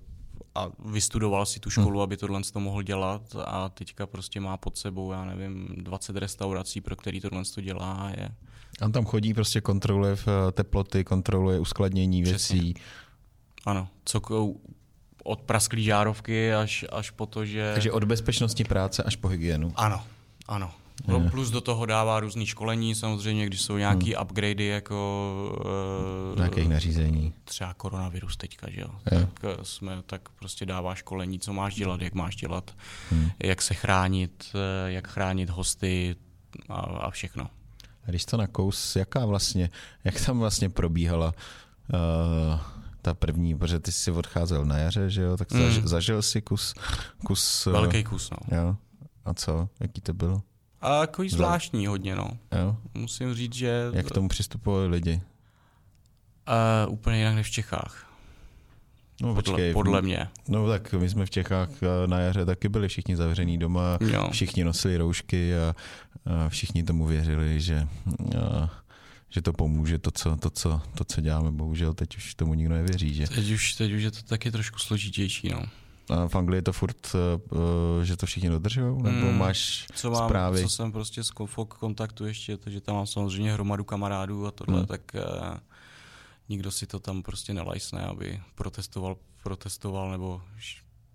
a vystudoval si tu školu, hmm. aby tohle to mohl dělat a teďka prostě má pod sebou, já nevím, 20 restaurací, pro který tohle to dělá. Je... On tam chodí, prostě kontroluje eh, teploty, kontroluje uskladnění Přesně. věcí. Ano, co od prasklý žárovky až, až po to, že... Takže od bezpečnosti práce až po hygienu. Ano, ano. No, plus do toho dává různý školení, samozřejmě, když jsou nějaký hmm. upgradey jako... Uh, Nějakých nařízení. Třeba koronavirus teďka, že jo? Je. Tak, eh, jsme, tak prostě dává školení, co máš dělat, jak máš dělat, hmm. jak se chránit, eh, jak chránit hosty a, a všechno. A když to nakous, jaká vlastně, jak tam vlastně probíhala uh, ta první, protože ty jsi odcházel na jaře, že jo, tak hmm. zažil si kus, kus... Velký kus, no. Jo. A co? Jaký to bylo? A jako zvláštní hodně, no. Jo. Musím říct, že... Jak k tomu přistupovali lidi? Uh, úplně jinak než v Čechách. No, podle, počkej, podle mě. No tak my jsme v Čechách eh, na jaře taky byli všichni zavřený doma, jo. všichni nosili roušky a, a všichni tomu věřili, že, a, že to pomůže, to co, to, co, to, co děláme. Bohužel teď už tomu nikdo nevěří. Že... Teď, už, teď už je to taky trošku složitější. No. A v Anglii je to furt, uh, že to všichni dodržují? Nebo mm, máš co mám, zprávy? Co jsem prostě z kontaktu ještě, to, že tam mám samozřejmě hromadu kamarádů a tohle, mm. tak uh, nikdo si to tam prostě nelajsne, aby protestoval, protestoval nebo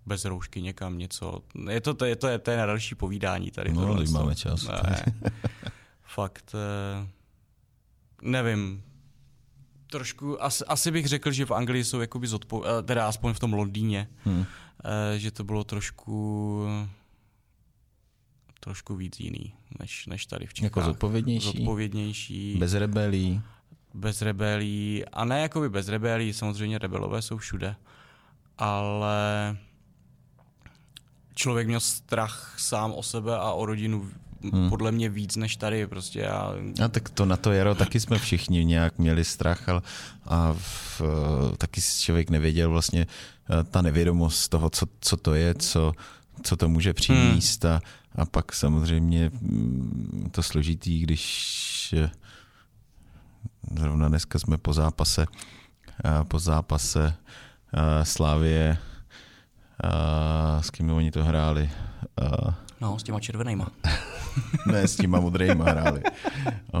bez roušky někam něco. Je to, to, je, to, je, to je na další povídání tady. No, tohle, máme čas. Ne, [laughs] fakt, nevím, trošku, asi, asi bych řekl, že v Anglii jsou jakoby zodpo, teda aspoň v tom Londýně, hmm. Že to bylo trošku trošku víc jiný, než, než tady v Čechách. Jako zodpovědnější? Zodpovědnější. Bez rebelí? Bez rebelí. A ne jakoby bez rebelí, samozřejmě rebelové jsou všude, ale člověk měl strach sám o sebe a o rodinu hmm. podle mě víc než tady. Prostě já... A tak to na to jaro taky jsme všichni nějak měli strach a, a v, taky člověk nevěděl vlastně eh, ta nevědomost toho, co, co to je, co, co to může přinést hmm. a, a pak samozřejmě mm, to složitý, když eh, zrovna dneska jsme po zápase eh, po zápase Slávie s kým oni to hráli No, s těma červenýma. [laughs] ne, s těma modrýma hráli. O,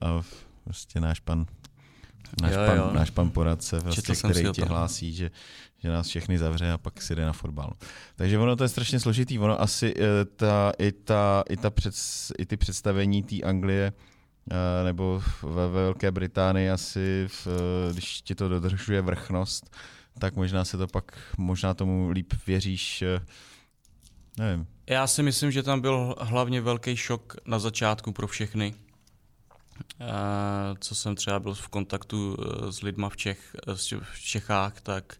a prostě náš pan, náš, jo, pan, jo. náš pan poradce, vlastně, který ti hlásí, že, že nás všechny zavře a pak si jde na fotbal. Takže ono to je strašně složitý. Ono asi eh, ta, i, ta, i, ta před, i ty představení té Anglie eh, nebo ve Velké Británii asi, v, když ti to dodržuje vrchnost, tak možná se to pak, možná tomu líp věříš, eh, nevím, já si myslím, že tam byl hlavně velký šok na začátku pro všechny. Eh, co jsem třeba byl v kontaktu eh, s lidma v, Čech, eh, v Čechách, tak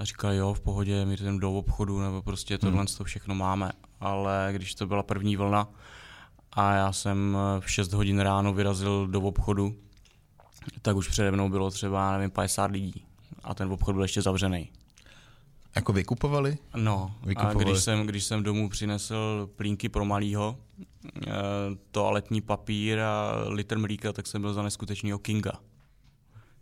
říkali, jo, v pohodě, my jdeme do obchodu, nebo prostě tohle hmm. to všechno máme. Ale když to byla první vlna a já jsem v 6 hodin ráno vyrazil do obchodu, tak už přede mnou bylo třeba, nevím, 50 lidí. A ten obchod byl ještě zavřený. Jako vykupovali? No, vykupovali. a když jsem, když jsem domů přinesl plínky pro malýho, e, toaletní papír a litr mlíka, tak jsem byl za neskutečného kinga.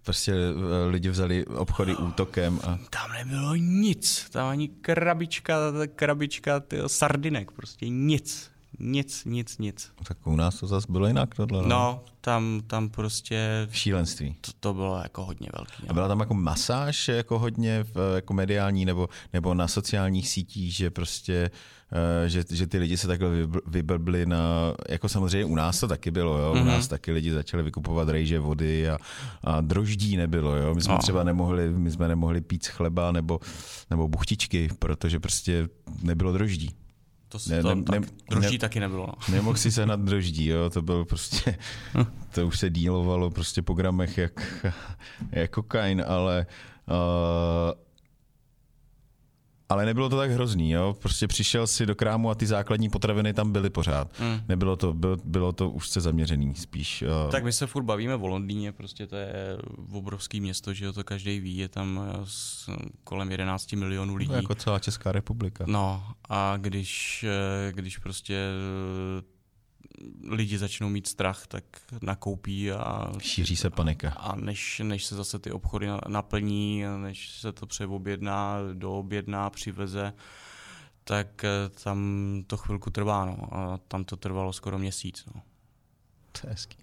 Prostě eh, lidi vzali obchody útokem a... Tam nebylo nic, tam ani krabička, krabička tyjo, sardinek, prostě nic. Nic, nic, nic. Tak u nás to zase bylo jinak tohle. No, tam, tam prostě... Šílenství. To, to bylo jako hodně velký. A byla tam jako masáž jako hodně jako mediální nebo, nebo na sociálních sítích, že prostě Eh, že, že ty lidi se takhle vyblbli na, jako samozřejmě u nás to taky bylo, jo? u mm-hmm. nás taky lidi začali vykupovat rejže vody a, a droždí nebylo, jo? my jsme no. třeba nemohli, my jsme nemohli pít chleba nebo, nebo buchtičky, protože prostě nebylo droždí. To, ne, to, ne, tak, ne, droždí ne, taky nebylo. No. [laughs] Nemohl si se nad droždí, jo, to bylo prostě, hm. to už se dílovalo prostě po gramech jak, [laughs] jak kokain, ale uh, ale nebylo to tak hrozný, jo. Prostě přišel si do krámu a ty základní potraviny tam byly pořád. Mm. Nebylo to, bylo, bylo to už se zaměřený spíš. Uh... Tak my se furt bavíme o Londýně, prostě to je obrovský město, že jo, to každý ví, je tam s, kolem 11 milionů lidí. No, jako celá Česká republika. No a když, eh, když prostě lidi začnou mít strach, tak nakoupí a... Šíří se panika. A než, než se zase ty obchody naplní, než se to přeobjedná, doobjedná, přiveze, tak eh, tam to chvilku trvá, no. A tam to trvalo skoro měsíc, no. To je hezký.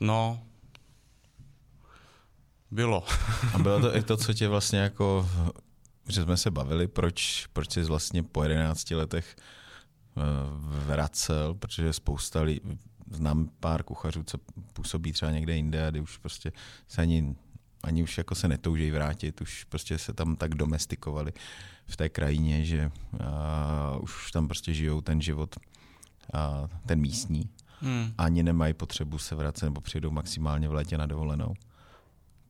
No, bylo. A bylo to [laughs] i to, co tě vlastně jako, že jsme se bavili, proč, proč jsi vlastně po 11 letech vracel, protože spousta lidí, znám pár kuchařů, co působí třeba někde jinde a kdy už prostě se ani, ani už jako se netouží vrátit, už prostě se tam tak domestikovali v té krajině, že uh, už tam prostě žijou ten život, uh, ten místní. Hmm. Ani nemají potřebu se vracet nebo přijdou maximálně v létě na dovolenou.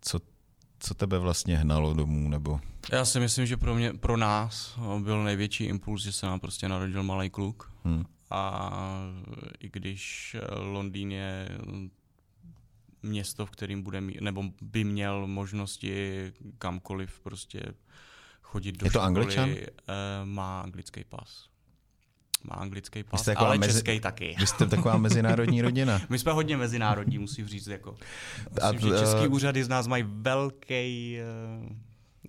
Co co tebe vlastně hnalo domů? Nebo? Já si myslím, že pro, mě, pro nás byl největší impuls, že se nám prostě narodil malý kluk. Hmm. A i když Londýn je město, v kterým bude mít, nebo by měl možnosti kamkoliv prostě chodit do Je to školy, angličan? Eh, má anglický pas. Má anglický pas, ale mezi... český taky. Vy jste taková mezinárodní [laughs] rodina. My jsme hodně mezinárodní, musím říct. Jako. Myslím, že český úřady z nás mají velký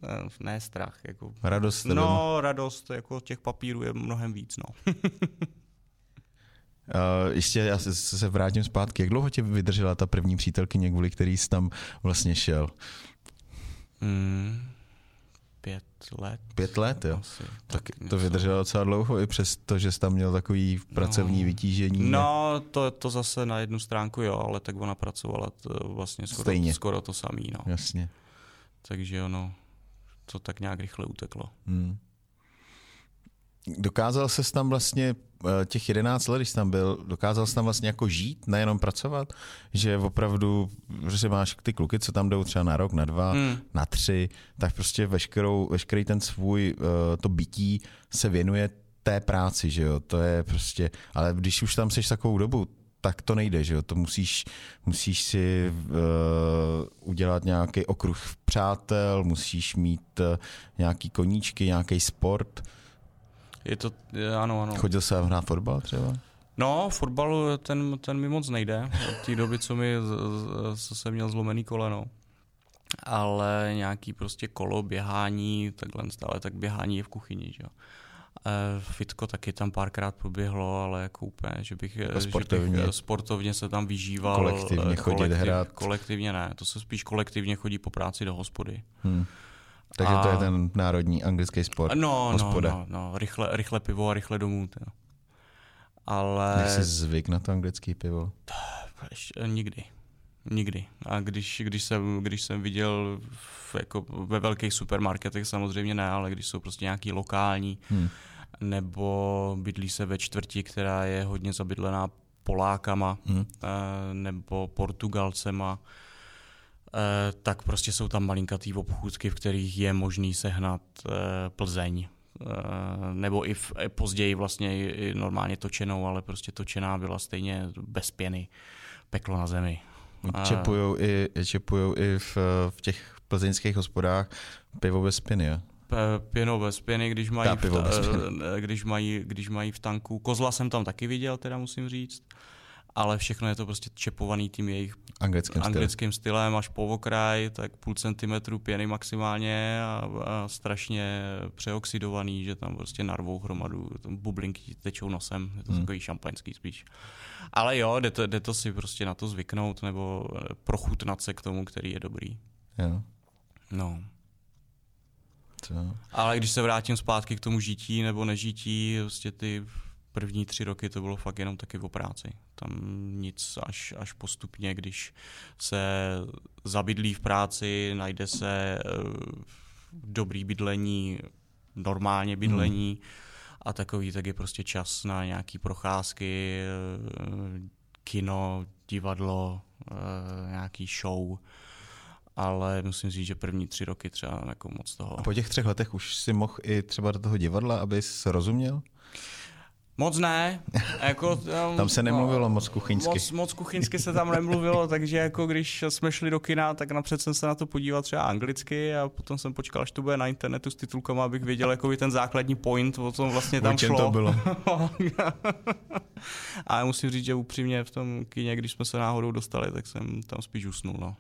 uh, ne strach. Jako, radost. No, radost jako těch papírů je mnohem víc. No. Uh, [laughs] ještě já se, se vrátím zpátky. Jak dlouho tě vydržela ta první přítelkyně, kvůli který jsi tam vlastně šel? Mm, let. Pět let, jo. Asi, tak, tak to vydrželo docela dlouho, i přes to, že jsi tam měl takový pracovní no, vytížení. No, to, to zase na jednu stránku jo, ale tak ona pracovala to vlastně skoro, Stejně. skoro to samý. No. Jasně. Takže ono, to tak nějak rychle uteklo. Hmm. Dokázal ses tam vlastně těch 11 let, když jsi tam byl, dokázal jsi tam vlastně jako žít, nejenom pracovat, že opravdu, že máš ty kluky, co tam jdou třeba na rok, na dva, hmm. na tři, tak prostě veškerou, veškerý ten svůj, eh, to bytí se věnuje té práci, že jo, to je prostě, ale když už tam seš takovou dobu, tak to nejde, že jo, to musíš, musíš si uh, udělat nějaký okruh přátel, musíš mít uh, nějaký koníčky, nějaký sport, je to, ano, ano. Chodil jsem hrát fotbal třeba? No, fotbal ten, ten mi moc nejde. Od té doby, co mi co jsem měl zlomený koleno. Ale nějaký prostě kolo, běhání, takhle stále tak běhání je v kuchyni, že jo. E, fitko taky tam párkrát proběhlo, ale jako úplně, že bych, jako sportovně. Že bych sportovně se tam vyžíval. Kolektivně chodit kolektiv, hrát. Kolektivně ne, to se spíš kolektivně chodí po práci do hospody. Hmm. Takže a... to je ten národní anglický sport. No, no hospoda. no, no, rychle, rychle pivo a rychle domů. Tě. Ale... Jak jsi zvyk na to anglické pivo? Ještě, nikdy. Nikdy. A když, když, jsem, když jsem viděl v, jako ve velkých supermarketech, samozřejmě ne, ale když jsou prostě nějaký lokální, hmm. nebo bydlí se ve čtvrti, která je hodně zabydlená Polákama, hmm. nebo Portugalcema, Eh, tak prostě jsou tam malinkatý obchůdky, v kterých je možný sehnat eh, Plzeň. Eh, nebo i, v, později vlastně i normálně točenou, ale prostě točená byla stejně bez pěny. Peklo na zemi. Čepujou i, čepujou i v, v těch plzeňských hospodách pivo bez pěny, jo? Pěno bez pěny, když mají, v, když, mají, když mají v tanku. Kozla jsem tam taky viděl, teda musím říct ale všechno je to prostě čepovaný tím jejich Anglickým, anglickým stylem až po okraj, tak půl centimetru pěny maximálně a, a strašně přeoxidovaný, že tam prostě narvou hromadu, tam bublinky tečou nosem, je to hmm. takový šampaňský spíš. Ale jo, jde to, jde to si prostě na to zvyknout nebo prochutnat se k tomu, který je dobrý. Jo. No. Co? Ale když se vrátím zpátky k tomu žití nebo nežití, prostě ty první tři roky to bylo fakt jenom taky o práci. Tam nic až, až postupně, když se zabydlí v práci, najde se uh, dobrý bydlení, normálně bydlení hmm. a takový, tak je prostě čas na nějaký procházky, uh, kino, divadlo, uh, nějaký show ale musím říct, že první tři roky třeba jako moc toho. A po těch třech letech už si mohl i třeba do toho divadla, abys rozuměl? Moc ne. Jako, tam, tam se nemluvilo no, moc kuchyňsky. Moc, moc kuchyňsky se tam nemluvilo, takže jako když jsme šli do kina, tak napřed jsem se na to podíval třeba anglicky a potom jsem počkal, až to bude na internetu s titulkama, abych věděl jako ten základní point, o tom vlastně tam šlo. to bylo. [laughs] a musím říct, že upřímně v tom kině, když jsme se náhodou dostali, tak jsem tam spíš usnul. No.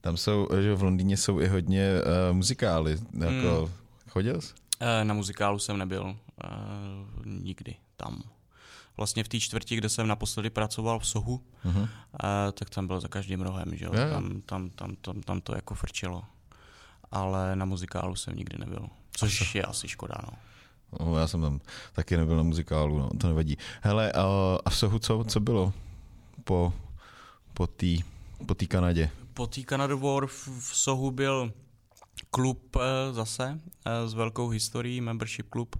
tam jsou, že v Londýně jsou i hodně uh, muzikály. Jako, hmm. Chodil jsi? Eh, na muzikálu jsem nebyl uh, nikdy tam. Vlastně v té čtvrti, kde jsem naposledy pracoval v Sohu, uh-huh. uh, tak tam byl za každým rohem, že jo? Yeah. Tam, tam, tam, tam, tam to jako frčelo. Ale na muzikálu jsem nikdy nebyl, což je asi škoda, no. No, já jsem tam taky nebyl na muzikálu, no, to nevadí. Hele, a, a v Sohu co, co bylo po, po té po Kanadě? Po té Canada War v, v Sohu byl klub eh, zase eh, s velkou historií, membership klub.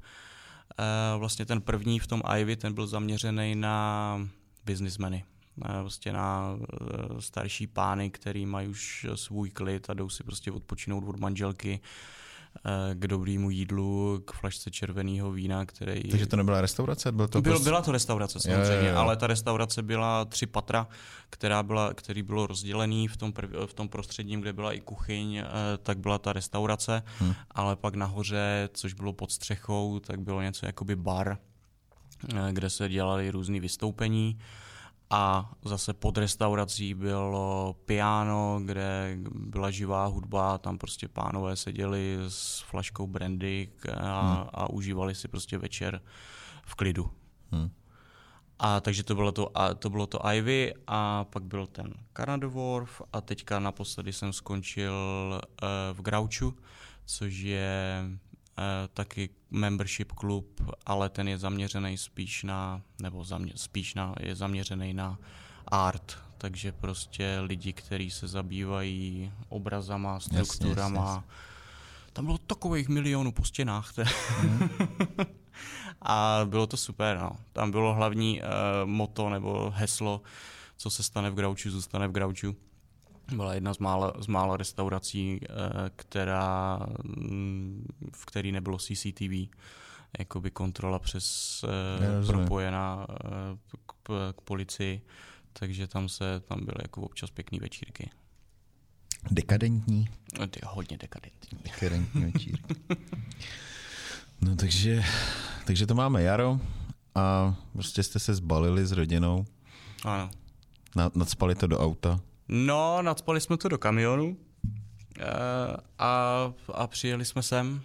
Eh, vlastně ten první v tom Ivy, ten byl zaměřený na businessmeny. Prostě na starší pány, který mají už svůj klid a jdou si prostě odpočinout od manželky k dobrému jídlu, k flašce červeného vína, který... Takže to nebyla restaurace? Byl to Byl, prostě... Byla to restaurace samozřejmě, jo, jo, jo. ale ta restaurace byla tři patra, která byla, který bylo rozdělený v tom, prv, v tom prostředním, kde byla i kuchyň, eh, tak byla ta restaurace, hmm. ale pak nahoře, což bylo pod střechou, tak bylo něco jakoby bar, eh, kde se dělaly různé vystoupení a zase pod restaurací bylo piano, kde byla živá hudba, tam prostě pánové seděli s flaškou brandy a, hmm. a užívali si prostě večer v klidu. Hmm. A takže to bylo to, a to bylo to Ivy a pak byl ten Canada Wharf a teďka naposledy jsem skončil uh, v Grouchu, což je taky membership klub, ale ten je zaměřený spíš na, nebo zamě, spíš na, je zaměřený na art, takže prostě lidi, kteří se zabývají obrazama, strukturama. Jasně, jasně. Tam bylo takových milionů po stěnách. Mm. [laughs] a bylo to super, no. Tam bylo hlavní uh, moto nebo heslo, co se stane v Grouchu, zůstane v Grouchu byla jedna z mála, z mála restaurací, eh, která, mm, v který nebylo CCTV, jakoby kontrola přes eh, propojená eh, k, k policii, takže tam se tam byly jako občas pěkný večírky. Dekadentní? Ty, hodně dekadentní. Dekadentní [laughs] večírky. no takže, takže to máme jaro a prostě jste se zbalili s rodinou. Ano. Nadspali to do auta. No, nadspali jsme to do kamionu eh, a, a přijeli jsme sem.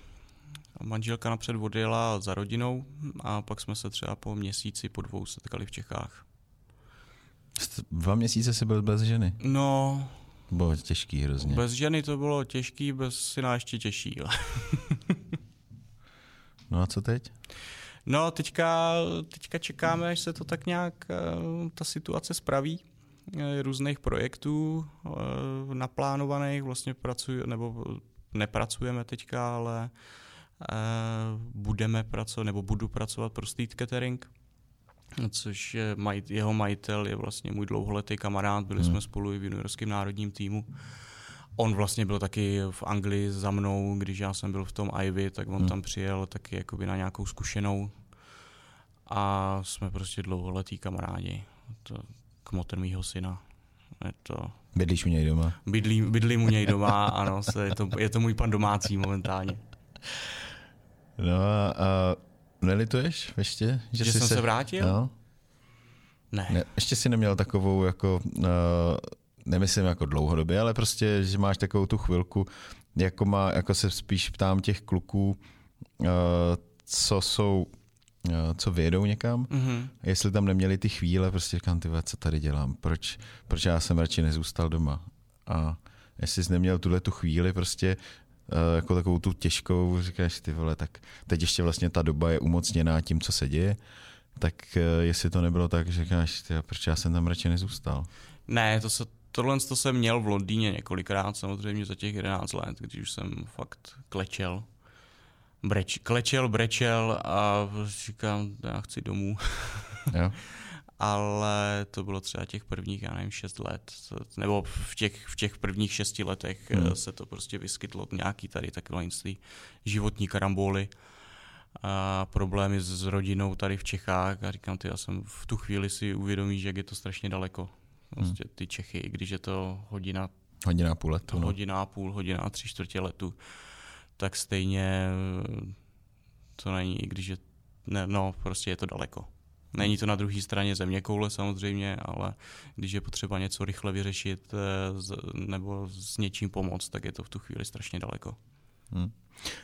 Manželka napřed odjela za rodinou a pak jsme se třeba po měsíci, po dvou setkali v Čechách. Dva měsíce jsi byl bez ženy? No. Bylo těžký hrozně. Bez ženy to bylo těžký, bez syna ještě těžší. [laughs] no a co teď? No, teďka, teďka čekáme, až se to tak nějak, eh, ta situace spraví. Eh, různých projektů eh, naplánovaných, vlastně pracuji, nebo nepracujeme teďka, ale eh, budeme pracovat, nebo budu pracovat pro Street Catering, což je maj, jeho majitel je vlastně můj dlouholetý kamarád, byli hmm. jsme spolu i v juniorském národním týmu. On vlastně byl taky v Anglii za mnou, když já jsem byl v tom Ivy, tak on hmm. tam přijel taky jakoby na nějakou zkušenou a jsme prostě dlouholetí kamarádi. To, kmotr mýho syna. Je to... Bydlíš u něj doma? Bydlí, bydlím u něj doma, ano, se, je, to, je to můj pan domácí momentálně. No a, a nelituješ ještě? Že, že jsi jsem se, se vrátil? No. Ne. ne. Ještě si neměl takovou jako, uh, nemyslím jako dlouhodobě, ale prostě, že máš takovou tu chvilku, jako, má, jako se spíš ptám těch kluků, uh, co jsou co vyjedou někam, mm-hmm. jestli tam neměli ty chvíle, prostě říkám, ty co tady dělám, proč, proč já jsem radši nezůstal doma. A jestli jsi neměl tuhle tu chvíli, prostě jako takovou tu těžkou, říkáš, ty vole, tak teď ještě vlastně ta doba je umocněná tím, co se děje, tak jestli to nebylo tak, že říkáš, ty, proč já jsem tam radši nezůstal. Ne, to se, tohle to jsem měl v Londýně několikrát, samozřejmě za těch 11 let, když už jsem fakt klečel breč, klečel, brečel a říkám, já chci domů. [laughs] Jo. Ale to bylo třeba těch prvních, já nevím, šest let, nebo v těch, v těch prvních šesti letech hmm. se to prostě vyskytlo nějaký tady takové životní karamboly a problémy s rodinou tady v Čechách a říkám, ty, já jsem v tu chvíli si uvědomí, že jak je to strašně daleko. Prostě ty Čechy, i když je to hodina, hodina a půl letu. No. Hodina a půl, hodina a tři čtvrtě letu tak stejně to není, i když je, ne, no, prostě je to daleko. Není to na druhé straně země koule samozřejmě, ale když je potřeba něco rychle vyřešit eh, nebo s něčím pomoct, tak je to v tu chvíli strašně daleko. Hmm.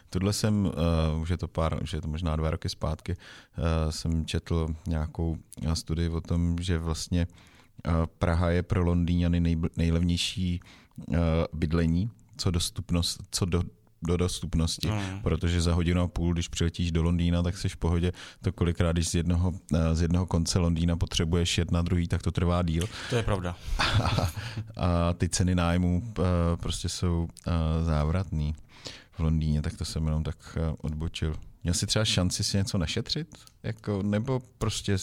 Tohle jsem, uh, už je to pár, už je to možná dva roky zpátky, uh, jsem četl nějakou studii o tom, že vlastně uh, Praha je pro Londýňany nej, nejlevnější uh, bydlení, co dostupnost, co do, do dostupnosti, mm. protože za hodinu a půl, když přiletíš do Londýna, tak jsi v pohodě. To kolikrát, když z jednoho, eh, z jednoho konce Londýna potřebuješ jet na druhý, tak to trvá díl. To je pravda. A, [laughs] a ty ceny nájmu eh, prostě jsou eh, závratný v Londýně, tak to jsem jenom tak odbočil. Měl jsi třeba šanci si něco našetřit? Jako, nebo prostě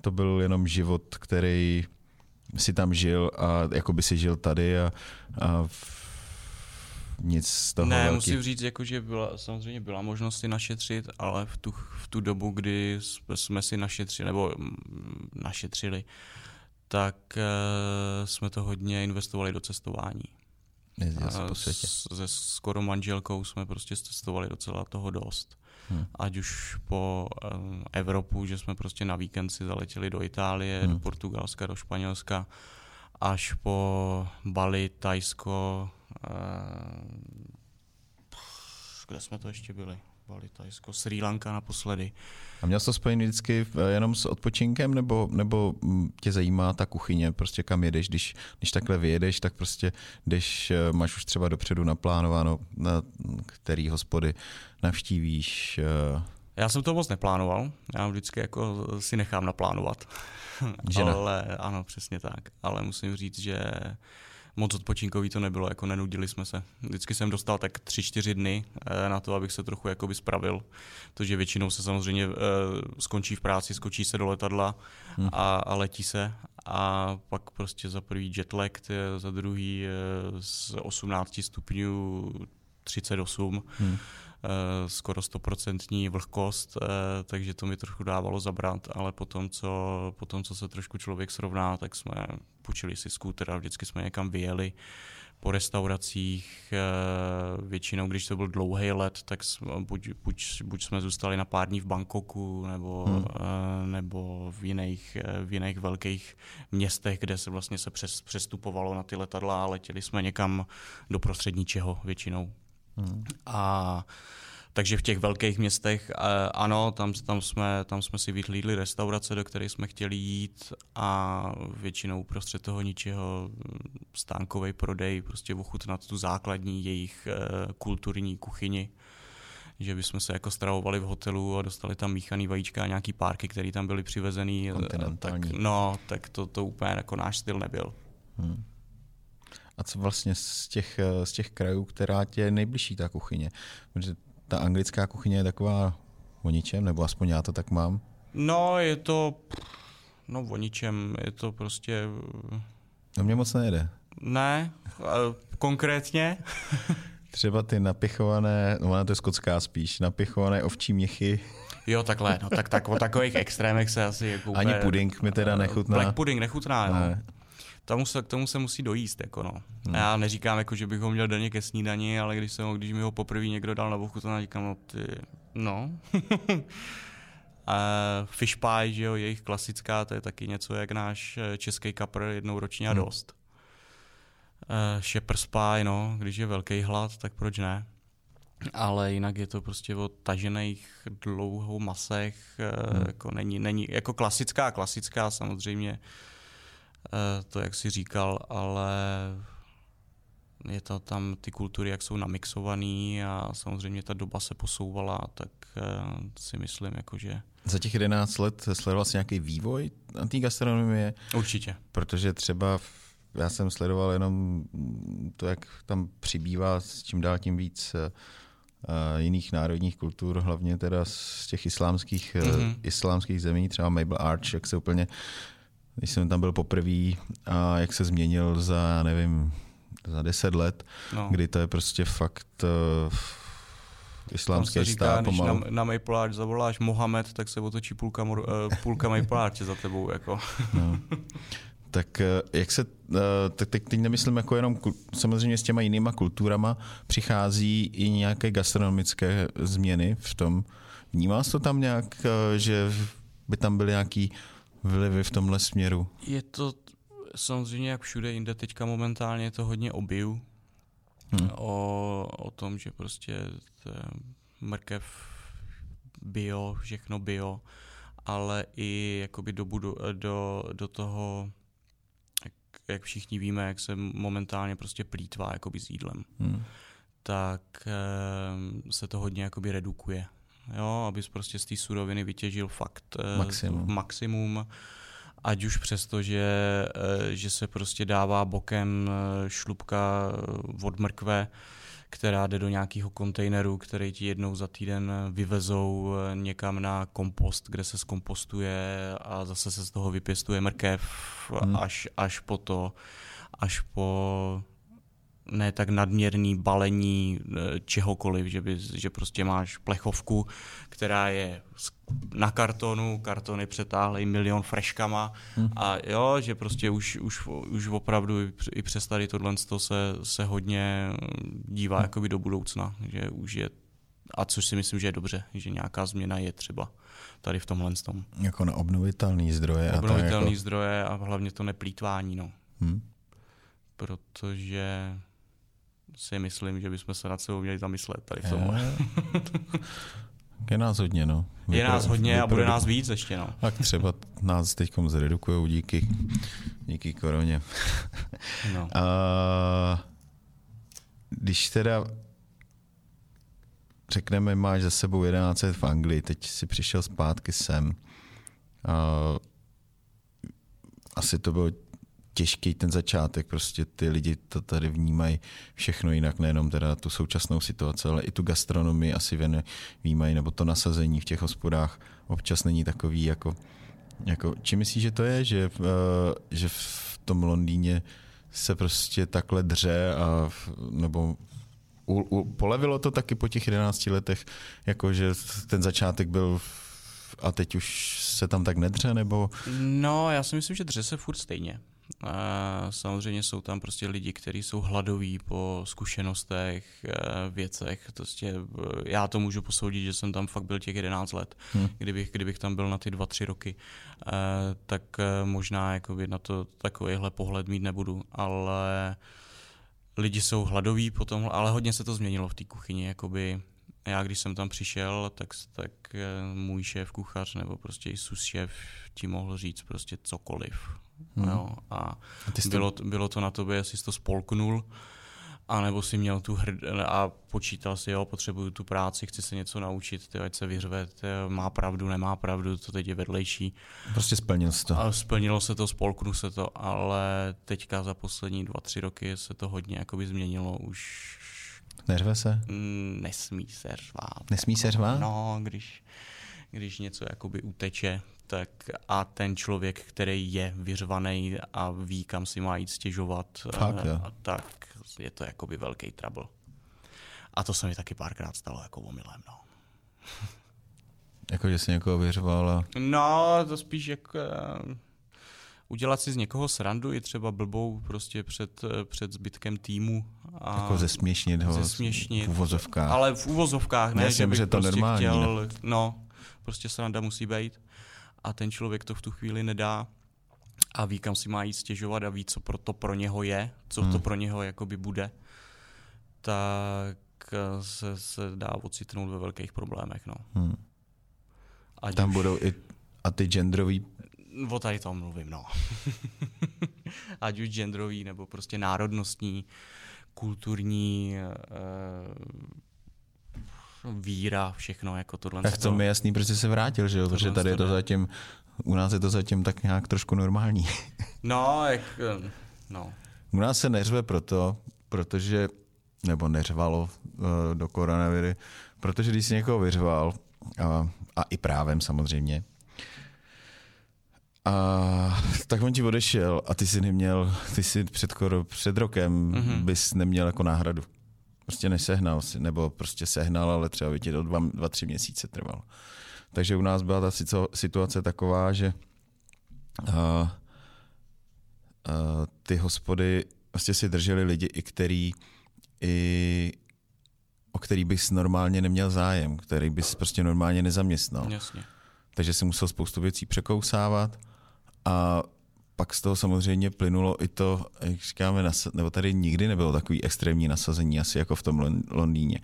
to byl jenom život, který si tam žil a jako by si žil tady a, a v, nic z toho Ne, velký... musím říct, jako, že byla, samozřejmě byla možnost si našetřit, ale v tu, v tu dobu, kdy jsme si našetřili, nebo mm, našetřili, tak uh, jsme to hodně investovali do cestování. Po světě. Se skoro manželkou jsme prostě cestovali docela toho dost. Hmm. Ať už po uh, Evropu, že jsme prostě na víkend si zaletěli do Itálie, hmm. do Portugalska, do Španělska, až po Bali, Tajsko, kde jsme to ještě byli? Bali, Tajsko, Sri Lanka naposledy. A měl jsi to spojený vždycky jenom s odpočinkem, nebo, nebo mm, tě zajímá ta kuchyně, prostě kam jedeš, když, když takhle vyjedeš, tak prostě když eh, máš už třeba dopředu naplánováno, na který hospody navštívíš. Eh, Já jsem to moc neplánoval, já vždycky jako si nechám naplánovat. Žena. [laughs] Ale ano, přesně tak. Ale musím říct, že moc odpočinkový to nebylo, jako nenudili jsme se. Vždycky jsem dostal tak tři, čtyři dny eh, na to, abych se trochu jakoby spravil, protože většinou se samozřejmě eh, skončí v práci, skočí se do letadla hmm. a, a letí se a pak prostě za prvý jetlag, za druhý eh, z 18 stupňů 38. Hmm skoro stoprocentní vlhkost, eh, takže to mi trochu dávalo zabrat, ale potom co, potom, co se trošku člověk srovná, tak jsme půjčili si skúter a vždycky jsme někam vyjeli po restauracích, eh, většinou, když to byl dlouhý let, tak jsme, buď, buď, buď jsme zůstali na pár dní v Bangkoku nebo, hmm. nebo v, jiných, v jiných velkých městech, kde se vlastně se přes, přestupovalo na ty letadla a letěli jsme někam do prostředníčeho většinou. Hmm. A takže v těch velkých městech ano, tam, tam, jsme, tam jsme si vyhlídli restaurace, do které jsme chtěli jít a většinou prostřed toho ničeho stánkový prodej, prostě ochutnat tu základní jejich e, kulturní kuchyni že bychom se jako stravovali v hotelu a dostali tam míchaný vajíčka a nějaký párky, které tam byly přivezený. Tak, no, tak to, to úplně jako náš styl nebyl. Hmm. A co vlastně z těch, z těch krajů, která tě je nejbližší ta kuchyně? Protože ta anglická kuchyně je taková o ničem, nebo aspoň já to tak mám? No, je to no o ničem, je to prostě... No mě moc nejde. Ne, konkrétně? [laughs] Třeba ty napichované, no ona to je skotská spíš, napichované ovčí měchy. Jo, takhle, no tak, tak o takových extrémech se asi jako Ani puding mi teda nechutná. Black pudding nechutná, ne. no tomu se, k tomu se musí dojíst. Jako no. Hmm. Já neříkám, jako, že bych ho měl denně ke snídani, ale když, jsem, když mi ho poprvé někdo dal na bochu, to říkám, no ty, no. [laughs] A fish pie, že jo, jejich klasická, to je taky něco jak náš eh, český kapr jednou ročně a hmm. dost. Uh, shepherd's pie, no, když je velký hlad, tak proč ne? Ale jinak je to prostě o tažených dlouhou masech, hmm. jako není, není, jako klasická, klasická samozřejmě, to jak si říkal, ale je to tam ty kultury, jak jsou namixovaný a samozřejmě ta doba se posouvala, tak uh, si myslím, jako, že... Za těch 11 let sledoval jsi nějaký vývoj té gastronomie? Určitě. Protože třeba já jsem sledoval jenom to, jak tam přibývá s čím dál tím víc uh, jiných národních kultur, hlavně teda z těch islámských, mm-hmm. islámských zemí, třeba Mabel Arch, jak se úplně, když jsem tam byl poprvé, a jak se změnil za, já nevím, za deset let, no. kdy to je prostě fakt uh, islámský říká, stát když pomalu. na, na Maple zavoláš Mohamed, tak se otočí půlka, uh, půlka Maple za tebou. Jako. No. Tak eh, jak se, tak teď, teď nemyslím jako jenom, samozřejmě s těma jinýma kulturama přichází i nějaké gastronomické změny v tom. Vnímá to tam nějak, že by tam byly nějaký vlivy v tomhle směru? Je to samozřejmě jak všude jinde teďka momentálně je to hodně obiu hmm. o, o tom, že prostě mrkev bio, všechno bio, ale i jakoby do, budu, do, do toho, jak, jak všichni víme, jak se momentálně prostě plítvá jakoby s jídlem, hmm. tak e, se to hodně jakoby redukuje. Jo, abys prostě z té suroviny vytěžil fakt e, maximum. maximum ať už přesto, že, eh, že se prostě dává bokem eh, šlubka eh, od mrkve, která jde do nějakého kontejneru, který ti jednou za týden vyvezou někam na kompost, kde se zkompostuje a zase se z toho vypěstuje mrkev hmm. až, až po to, až po ne tak nadměrný balení e, čehokoliv, že, by, že prostě máš plechovku, která je na kartonu, kartony přetáhly milion freškama hmm. a jo, že prostě už, už, už opravdu i přes tady tohle se, se hodně dívá hmm. jakoby do budoucna, že už je a což si myslím, že je dobře, že nějaká změna je třeba tady v tomhle tom. Jako na obnovitelné zdroje. Obnovitelné jako... zdroje a hlavně to neplýtvání, no. Hmm. Protože si myslím, že bychom se nad sebou měli zamyslet tady v tom. Je nás hodně, no. Je nás hodně a bude nás víc ještě, no. Tak třeba nás teď zredukují díky, díky koroně. No. A, když teda řekneme, máš za sebou 11 let v Anglii, teď si přišel zpátky sem. A, asi to bylo těžký ten začátek, prostě ty lidi to tady vnímají všechno jinak, nejenom teda tu současnou situaci, ale i tu gastronomii asi vnímají, nebo to nasazení v těch hospodách občas není takový jako, jako či myslíš, že to je, že, uh, že v tom Londýně se prostě takhle dře a nebo u, u, polevilo to taky po těch 11 letech, jako že ten začátek byl a teď už se tam tak nedře, nebo? No, já si myslím, že dře se furt stejně. A samozřejmě jsou tam prostě lidi, kteří jsou hladoví po zkušenostech, eh, věcech. Prostě eh, já to můžu posoudit, že jsem tam fakt byl těch 11 let. Hmm. Kdybych, kdybych tam byl na ty 2-3 roky, eh, tak možná jakoby na to takovýhle pohled mít nebudu. Ale lidi jsou hladoví potom, ale hodně se to změnilo v té kuchyni. Jakoby já když jsem tam přišel, tak, tak můj šéf kuchař nebo prostě i sus šéf ti mohl říct prostě cokoliv Hmm. Jo, a a bylo, to... bylo to na tobě, jestli jsi to spolknul, anebo si měl tu hrd a počítal si, jo, potřebuju tu práci, chci se něco naučit, ty, ať se vyřve, ty, má pravdu, nemá pravdu, to teď je vedlejší. Prostě splnil se to. A splnilo se to, spolknu se to, ale teďka za poslední dva, tři roky se to hodně jakoby změnilo, už Neřve se? Mm, nesmí se řvát. Nesmí se řvát? No, když, když něco jakoby uteče, tak a ten člověk, který je vyřvaný a ví, kam si má jít stěžovat, Fakt, eh, a, tak je to jakoby velký trouble. A to se mi taky párkrát stalo jako omylem, no. [laughs] jako, že jsi někoho vyřval a... No, to spíš jako... Uh, udělat si z někoho srandu i třeba blbou prostě před, eh, před zbytkem týmu. A jako zesměšnit ho zesměšnit, v uvozovkách. Ale v uvozovkách, ne, Jasně, že bych že to prostě normální, chtěl, ne? no, prostě sranda musí být a ten člověk to v tu chvíli nedá a ví, kam si má jít stěžovat a ví, co pro to pro něho je, co hmm. to pro něho jakoby bude, tak eh, se, se dá ocitnout ve velkých problémech. No. Hmm. Ať Tam už... budou i a ty genderový O tady tom mluvím, no. [laughs] Ať už genderový, nebo prostě národnostní, kulturní, uh, víra, všechno jako tohle. Tak to mi je jasný, proč jsi se vrátil, že jo? Protože tady je to zatím, u nás je to zatím tak nějak trošku normální. [laughs] no, jak, eh, no. U nás se neřve proto, protože, nebo neřvalo uh, do koronaviry, protože když jsi někoho vyřval, uh, a i právem samozřejmě, a tak on ti odešel a ty si neměl, ty si před, před rokem mm-hmm. bys neměl jako náhradu. Prostě nesehnal si, nebo prostě sehnal, ale třeba by ti to dva, dva, tři měsíce trvalo. Takže u nás byla ta situace taková, že uh, uh, ty hospody vlastně si drželi lidi, i který, i, o který bys normálně neměl zájem, který bys prostě normálně nezaměstnal. Jasně. Takže si musel spoustu věcí překousávat a pak z toho samozřejmě plynulo i to, jak říkáme, nebo tady nikdy nebylo takový extrémní nasazení, asi jako v tom Londýně.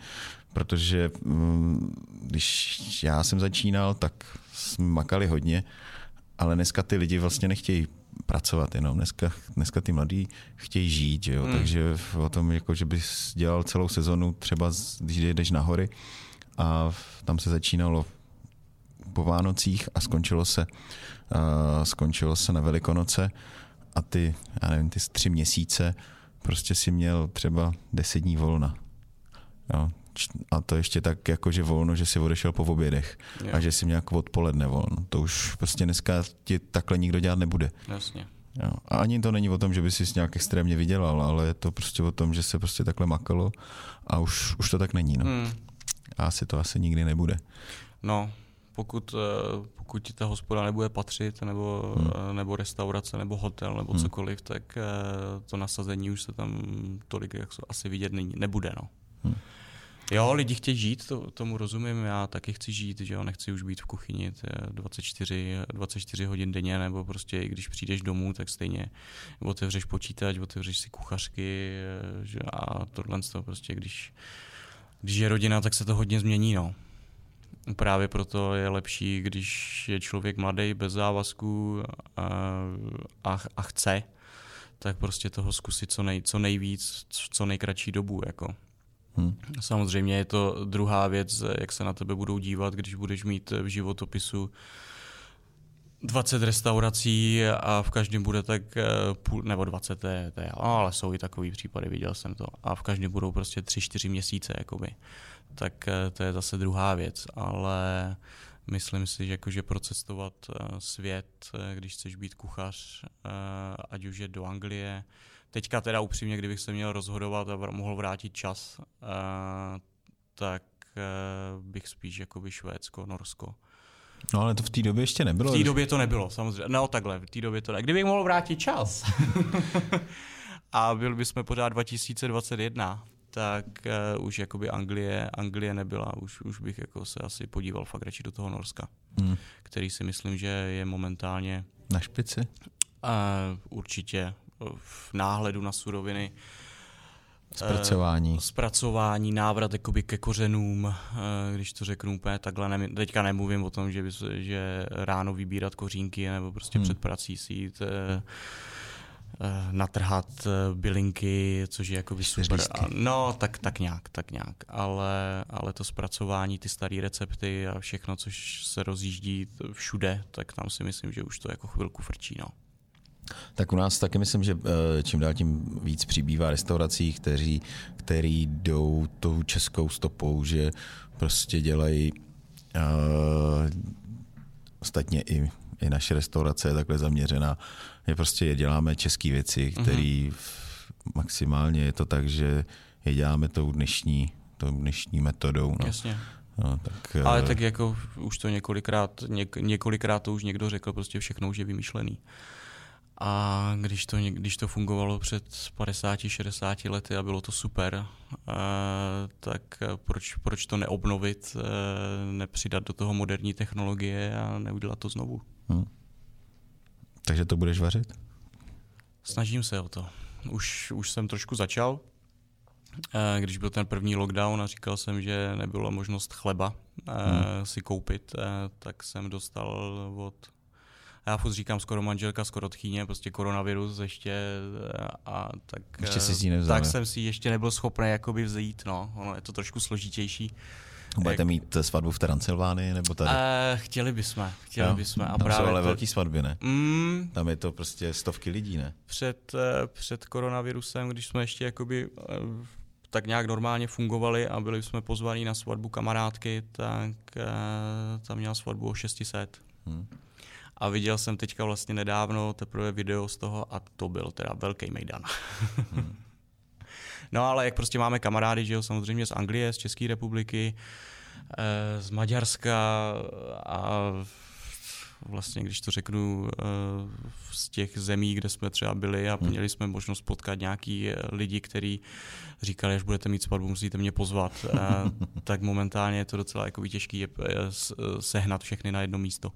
Protože mm, když já jsem začínal, tak jsme makali hodně, ale dneska ty lidi vlastně nechtějí pracovat jenom. Dneska, dneska ty mladí chtějí žít, že jo? Hmm. takže o tom, jako, že bys dělal celou sezonu, třeba když jdeš na hory a tam se začínalo po Vánocích a skončilo se, uh, skončilo se na Velikonoce a ty, já nevím, ty tři měsíce prostě si měl třeba deset dní volna. Jo. A to ještě tak jako, že volno, že si odešel po obědech jo. a že si měl jako odpoledne volno. To už prostě dneska ti takhle nikdo dělat nebude. Jasně. Jo. A ani to není o tom, že by si nějak extrémně vydělal, ale je to prostě o tom, že se prostě takhle makalo a už, už to tak není. No. Hmm. A asi to asi nikdy nebude. No, pokud, eh, pokud ti ta hospoda nebude patřit, nebo, hmm. Eh, nebo restaurace, nebo hotel, nebo hmm. cokoliv, tak eh, to nasazení už se tam tolik jak asi vidět nebude. No. Hmm. Jo, lidi chtějí žít, to, tomu rozumím, já taky chci žít, že jo, nechci už být v kuchyni 24, 24 hodin denně, nebo prostě i když přijdeš domů, tak stejně otevřeš počítač, otevřeš si kuchařky že, a tohle to prostě, když, když je rodina, tak se to hodně změní, no. Právě proto je lepší, když je člověk mladý, bez závazků a, a, a chce, tak prostě toho zkusit co, nej, co nejvíc, co nejkratší dobu. Jako. Hmm. Samozřejmě je to druhá věc, jak se na tebe budou dívat, když budeš mít v životopisu 20 restaurací a v každém bude tak eh, půl, nebo 20, to je, to je, ale jsou i takový případy, viděl jsem to. A v každém budou prostě 3-4 měsíce, jakoby tak eh, to je zase druhá věc, ale myslím si, že jakože procestovat eh, svět, eh, když chceš být kuchař, ať už je do Anglie, teďka teda upřímně, kdybych se měl rozhodovat a mohl vrátit čas, tak bych spíš jakoby Švédsko, Norsko. No ale to v té době ještě nebylo. V té době to nebylo, samozřejmě. No takhle, v té době to ne. Kdybych mohl vrátit čas [laughs] a byl bychom pořád 2021, tak uh, už jakoby Anglie, Anglie nebyla, už, už bych jako se asi podíval fakt radši do toho Norska, hmm. který si myslím, že je momentálně... Na špici? Uh, určitě v náhledu na suroviny. Zpracování. Uh, zpracování, návrat jakoby ke kořenům, uh, když to řeknu úplně takhle. Ne, teďka nemluvím o tom, že, by, že ráno vybírat kořínky nebo prostě hmm. před prací si jít uh, Eh, natrhat eh, bylinky, což je jako super. A, no, tak, tak nějak, tak nějak. Ale, ale to zpracování, ty staré recepty a všechno, což se rozjíždí všude, tak tam si myslím, že už to jako chvilku frčí, no. Tak u nás taky myslím, že eh, čím dál tím víc přibývá restaurací, kteří, který jdou tou českou stopou, že prostě dělají uh, ostatně i i naše restaurace je takhle zaměřená, je prostě je děláme české věci, mhm. které mm-hmm. maximálně je to tak, že je děláme tou dnešní, tou dnešní metodou. No. Jasně. No, tak, Ale uh, tak jako už to několikrát, něk, několikrát to už někdo řekl, prostě všechno už je vymýšlený. A když to, když to fungovalo před 50-60 lety a bylo to super, uh, tak proč, proč to neobnovit, uh, nepřidat do toho moderní technologie a neudělat to znovu? Hmm. Takže to budeš vařit? Snažím se o to. Už, už jsem trošku začal, Eh, když byl ten první lockdown a říkal jsem, že nebyla možnost chleba eh, hmm. si koupit, eh, tak jsem dostal od já furt říkám skoro manželka, skoro tchýně, prostě koronavirus ještě a tak, ještě si tak jsem si ještě nebyl schopný jakoby vzít, no, ono je to trošku složitější. Budete mít svatbu v Transylvánii nebo tady? Uh, chtěli bychom, chtěli no, bychom. A tam právě jsou ale to... velký svatby, ne? Mm, tam je to prostě stovky lidí, ne? Před, před koronavirusem, když jsme ještě jakoby tak nějak normálně fungovali a byli jsme pozvaní na svatbu kamarádky, tak tam měla svatbu o 600. Hmm. A viděl jsem teďka vlastně nedávno teprve video z toho a to byl teda velký mejdan. hmm. [laughs] No ale jak prostě máme kamarády, že jo, samozřejmě z Anglie, z České republiky, eh, z Maďarska a vlastně, když to řeknu, eh, z těch zemí, kde jsme třeba byli a hmm. měli jsme možnost potkat nějaký eh, lidi, kteří říkali, až budete mít svatbu, musíte mě pozvat, [laughs] tak momentálně je to docela jako těžký sehnat všechny na jedno místo.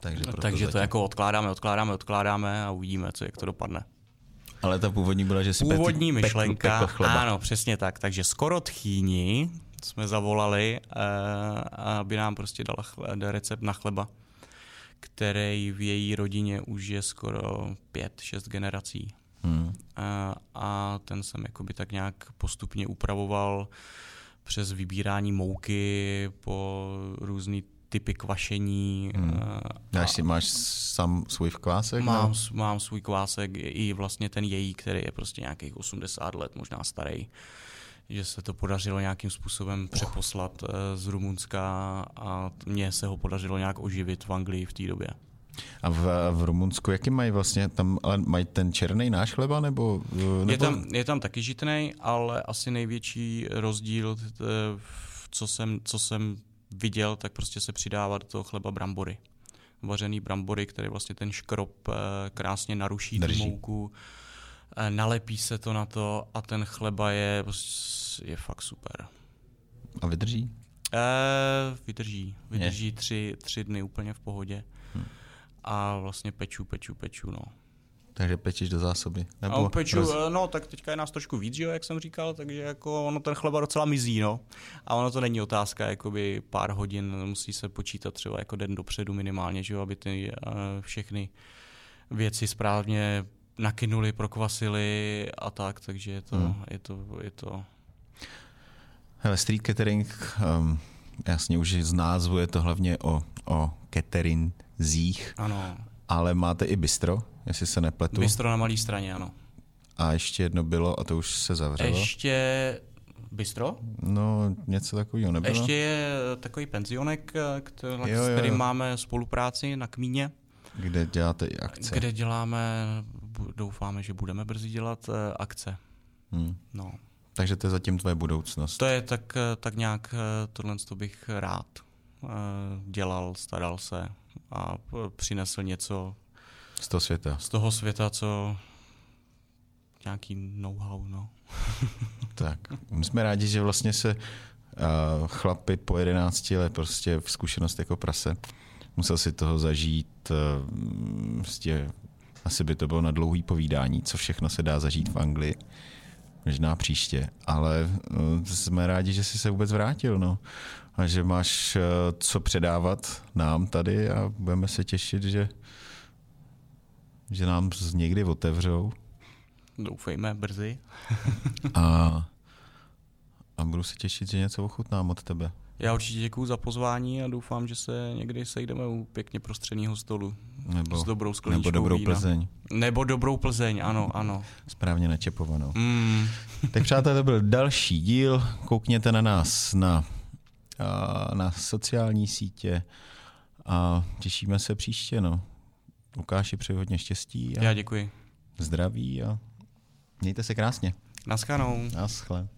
Takže, Takže to jako odkládáme, odkládáme, odkládáme a uvidíme, co jak to dopadne. Ale ta původní byla, že si Původní pekl, myšlenka, pekl ano, přesně tak. Takže skoro tchýni jsme zavolali, aby nám prostě dala recept na chleba který v její rodině už je skoro pět, šest generací. Hmm. A, a ten jsem jakoby tak nějak postupně upravoval přes vybírání mouky po různý typy kvašení. Hmm. Máš, si, máš sám svůj kvásek? Mám, mám svůj kvásek i vlastně ten její, který je prostě nějakých 80 let, možná starý že se to podařilo nějakým způsobem přeposlat eh, z Rumunska a mně se ho podařilo nějak oživit v Anglii v té době. A v, v Rumunsku, jaký mají vlastně, tam ale mají ten černý náš chleba, nebo, nebo... Je, tam, je tam taky žitný, ale asi největší rozdíl, co jsem, co jsem viděl, tak prostě se přidává do toho chleba brambory. Vařený brambory, který vlastně ten škrob eh, krásně naruší Drží. tu mouku Eh, nalepí se to na to a ten chleba je, je fakt super. A vydrží? E, vydrží. Vydrží tři, tři dny úplně v pohodě. Hm. A vlastně peču, peču, peču, no. Takže pečeš do zásoby? Nebo no, peču, roz... No, tak teďka je nás trošku víc, jo, jak jsem říkal, takže jako ono ten chleba docela mizí, no. A ono to není otázka, jakoby pár hodin, musí se počítat třeba jako den dopředu minimálně, že jo, aby ty uh, všechny věci správně nakynuli, prokvasili a tak, takže je to, hmm. je to, je to... Hele, street catering, um, jasně už z názvu je to hlavně o, o zích. Ano. Ale máte i bistro, jestli se nepletu. Bistro na malé straně, ano. A ještě jedno bylo a to už se zavřelo. Ještě bistro? No, něco takového nebylo. Ještě je takový penzionek, který, jo, jo. s kterým máme spolupráci na Kmíně. Kde děláte i akce. Kde děláme doufáme, že budeme brzy dělat uh, akce. Hmm. No. Takže to je zatím tvoje budoucnost. To je tak, eh, tak nějak eh, tohle to bych rád dělal, staral se a přinesl něco z toho světa. Z toho světa, co nějaký know-how, no. [laughs] tak, my jsme rádi, že vlastně se uh, chlapy po 11 let prostě v zkušenost jako prase musel si toho zažít uh, prostě asi by to bylo na dlouhý povídání, co všechno se dá zažít v Anglii. Možná příště, ale no, jsme rádi, že jsi se vůbec vrátil, no. A že máš uh, co předávat nám tady a budeme se těšit, že, že nám někdy otevřou. Doufejme brzy. a, a budu se těšit, že něco ochutnám od tebe. Já určitě děkuji za pozvání a doufám, že se někdy sejdeme u pěkně prostřeného stolu. Nebo, s dobrou Nebo dobrou vína. Plzeň. Nebo dobrou Plzeň, ano, ano. Správně načepovanou. Mm. tak přátelé, to byl další díl. Koukněte na nás na, na sociální sítě a těšíme se příště. No. Lukáši přeji hodně štěstí. A Já děkuji. Zdraví a mějte se krásně. Naschledanou. Naschle.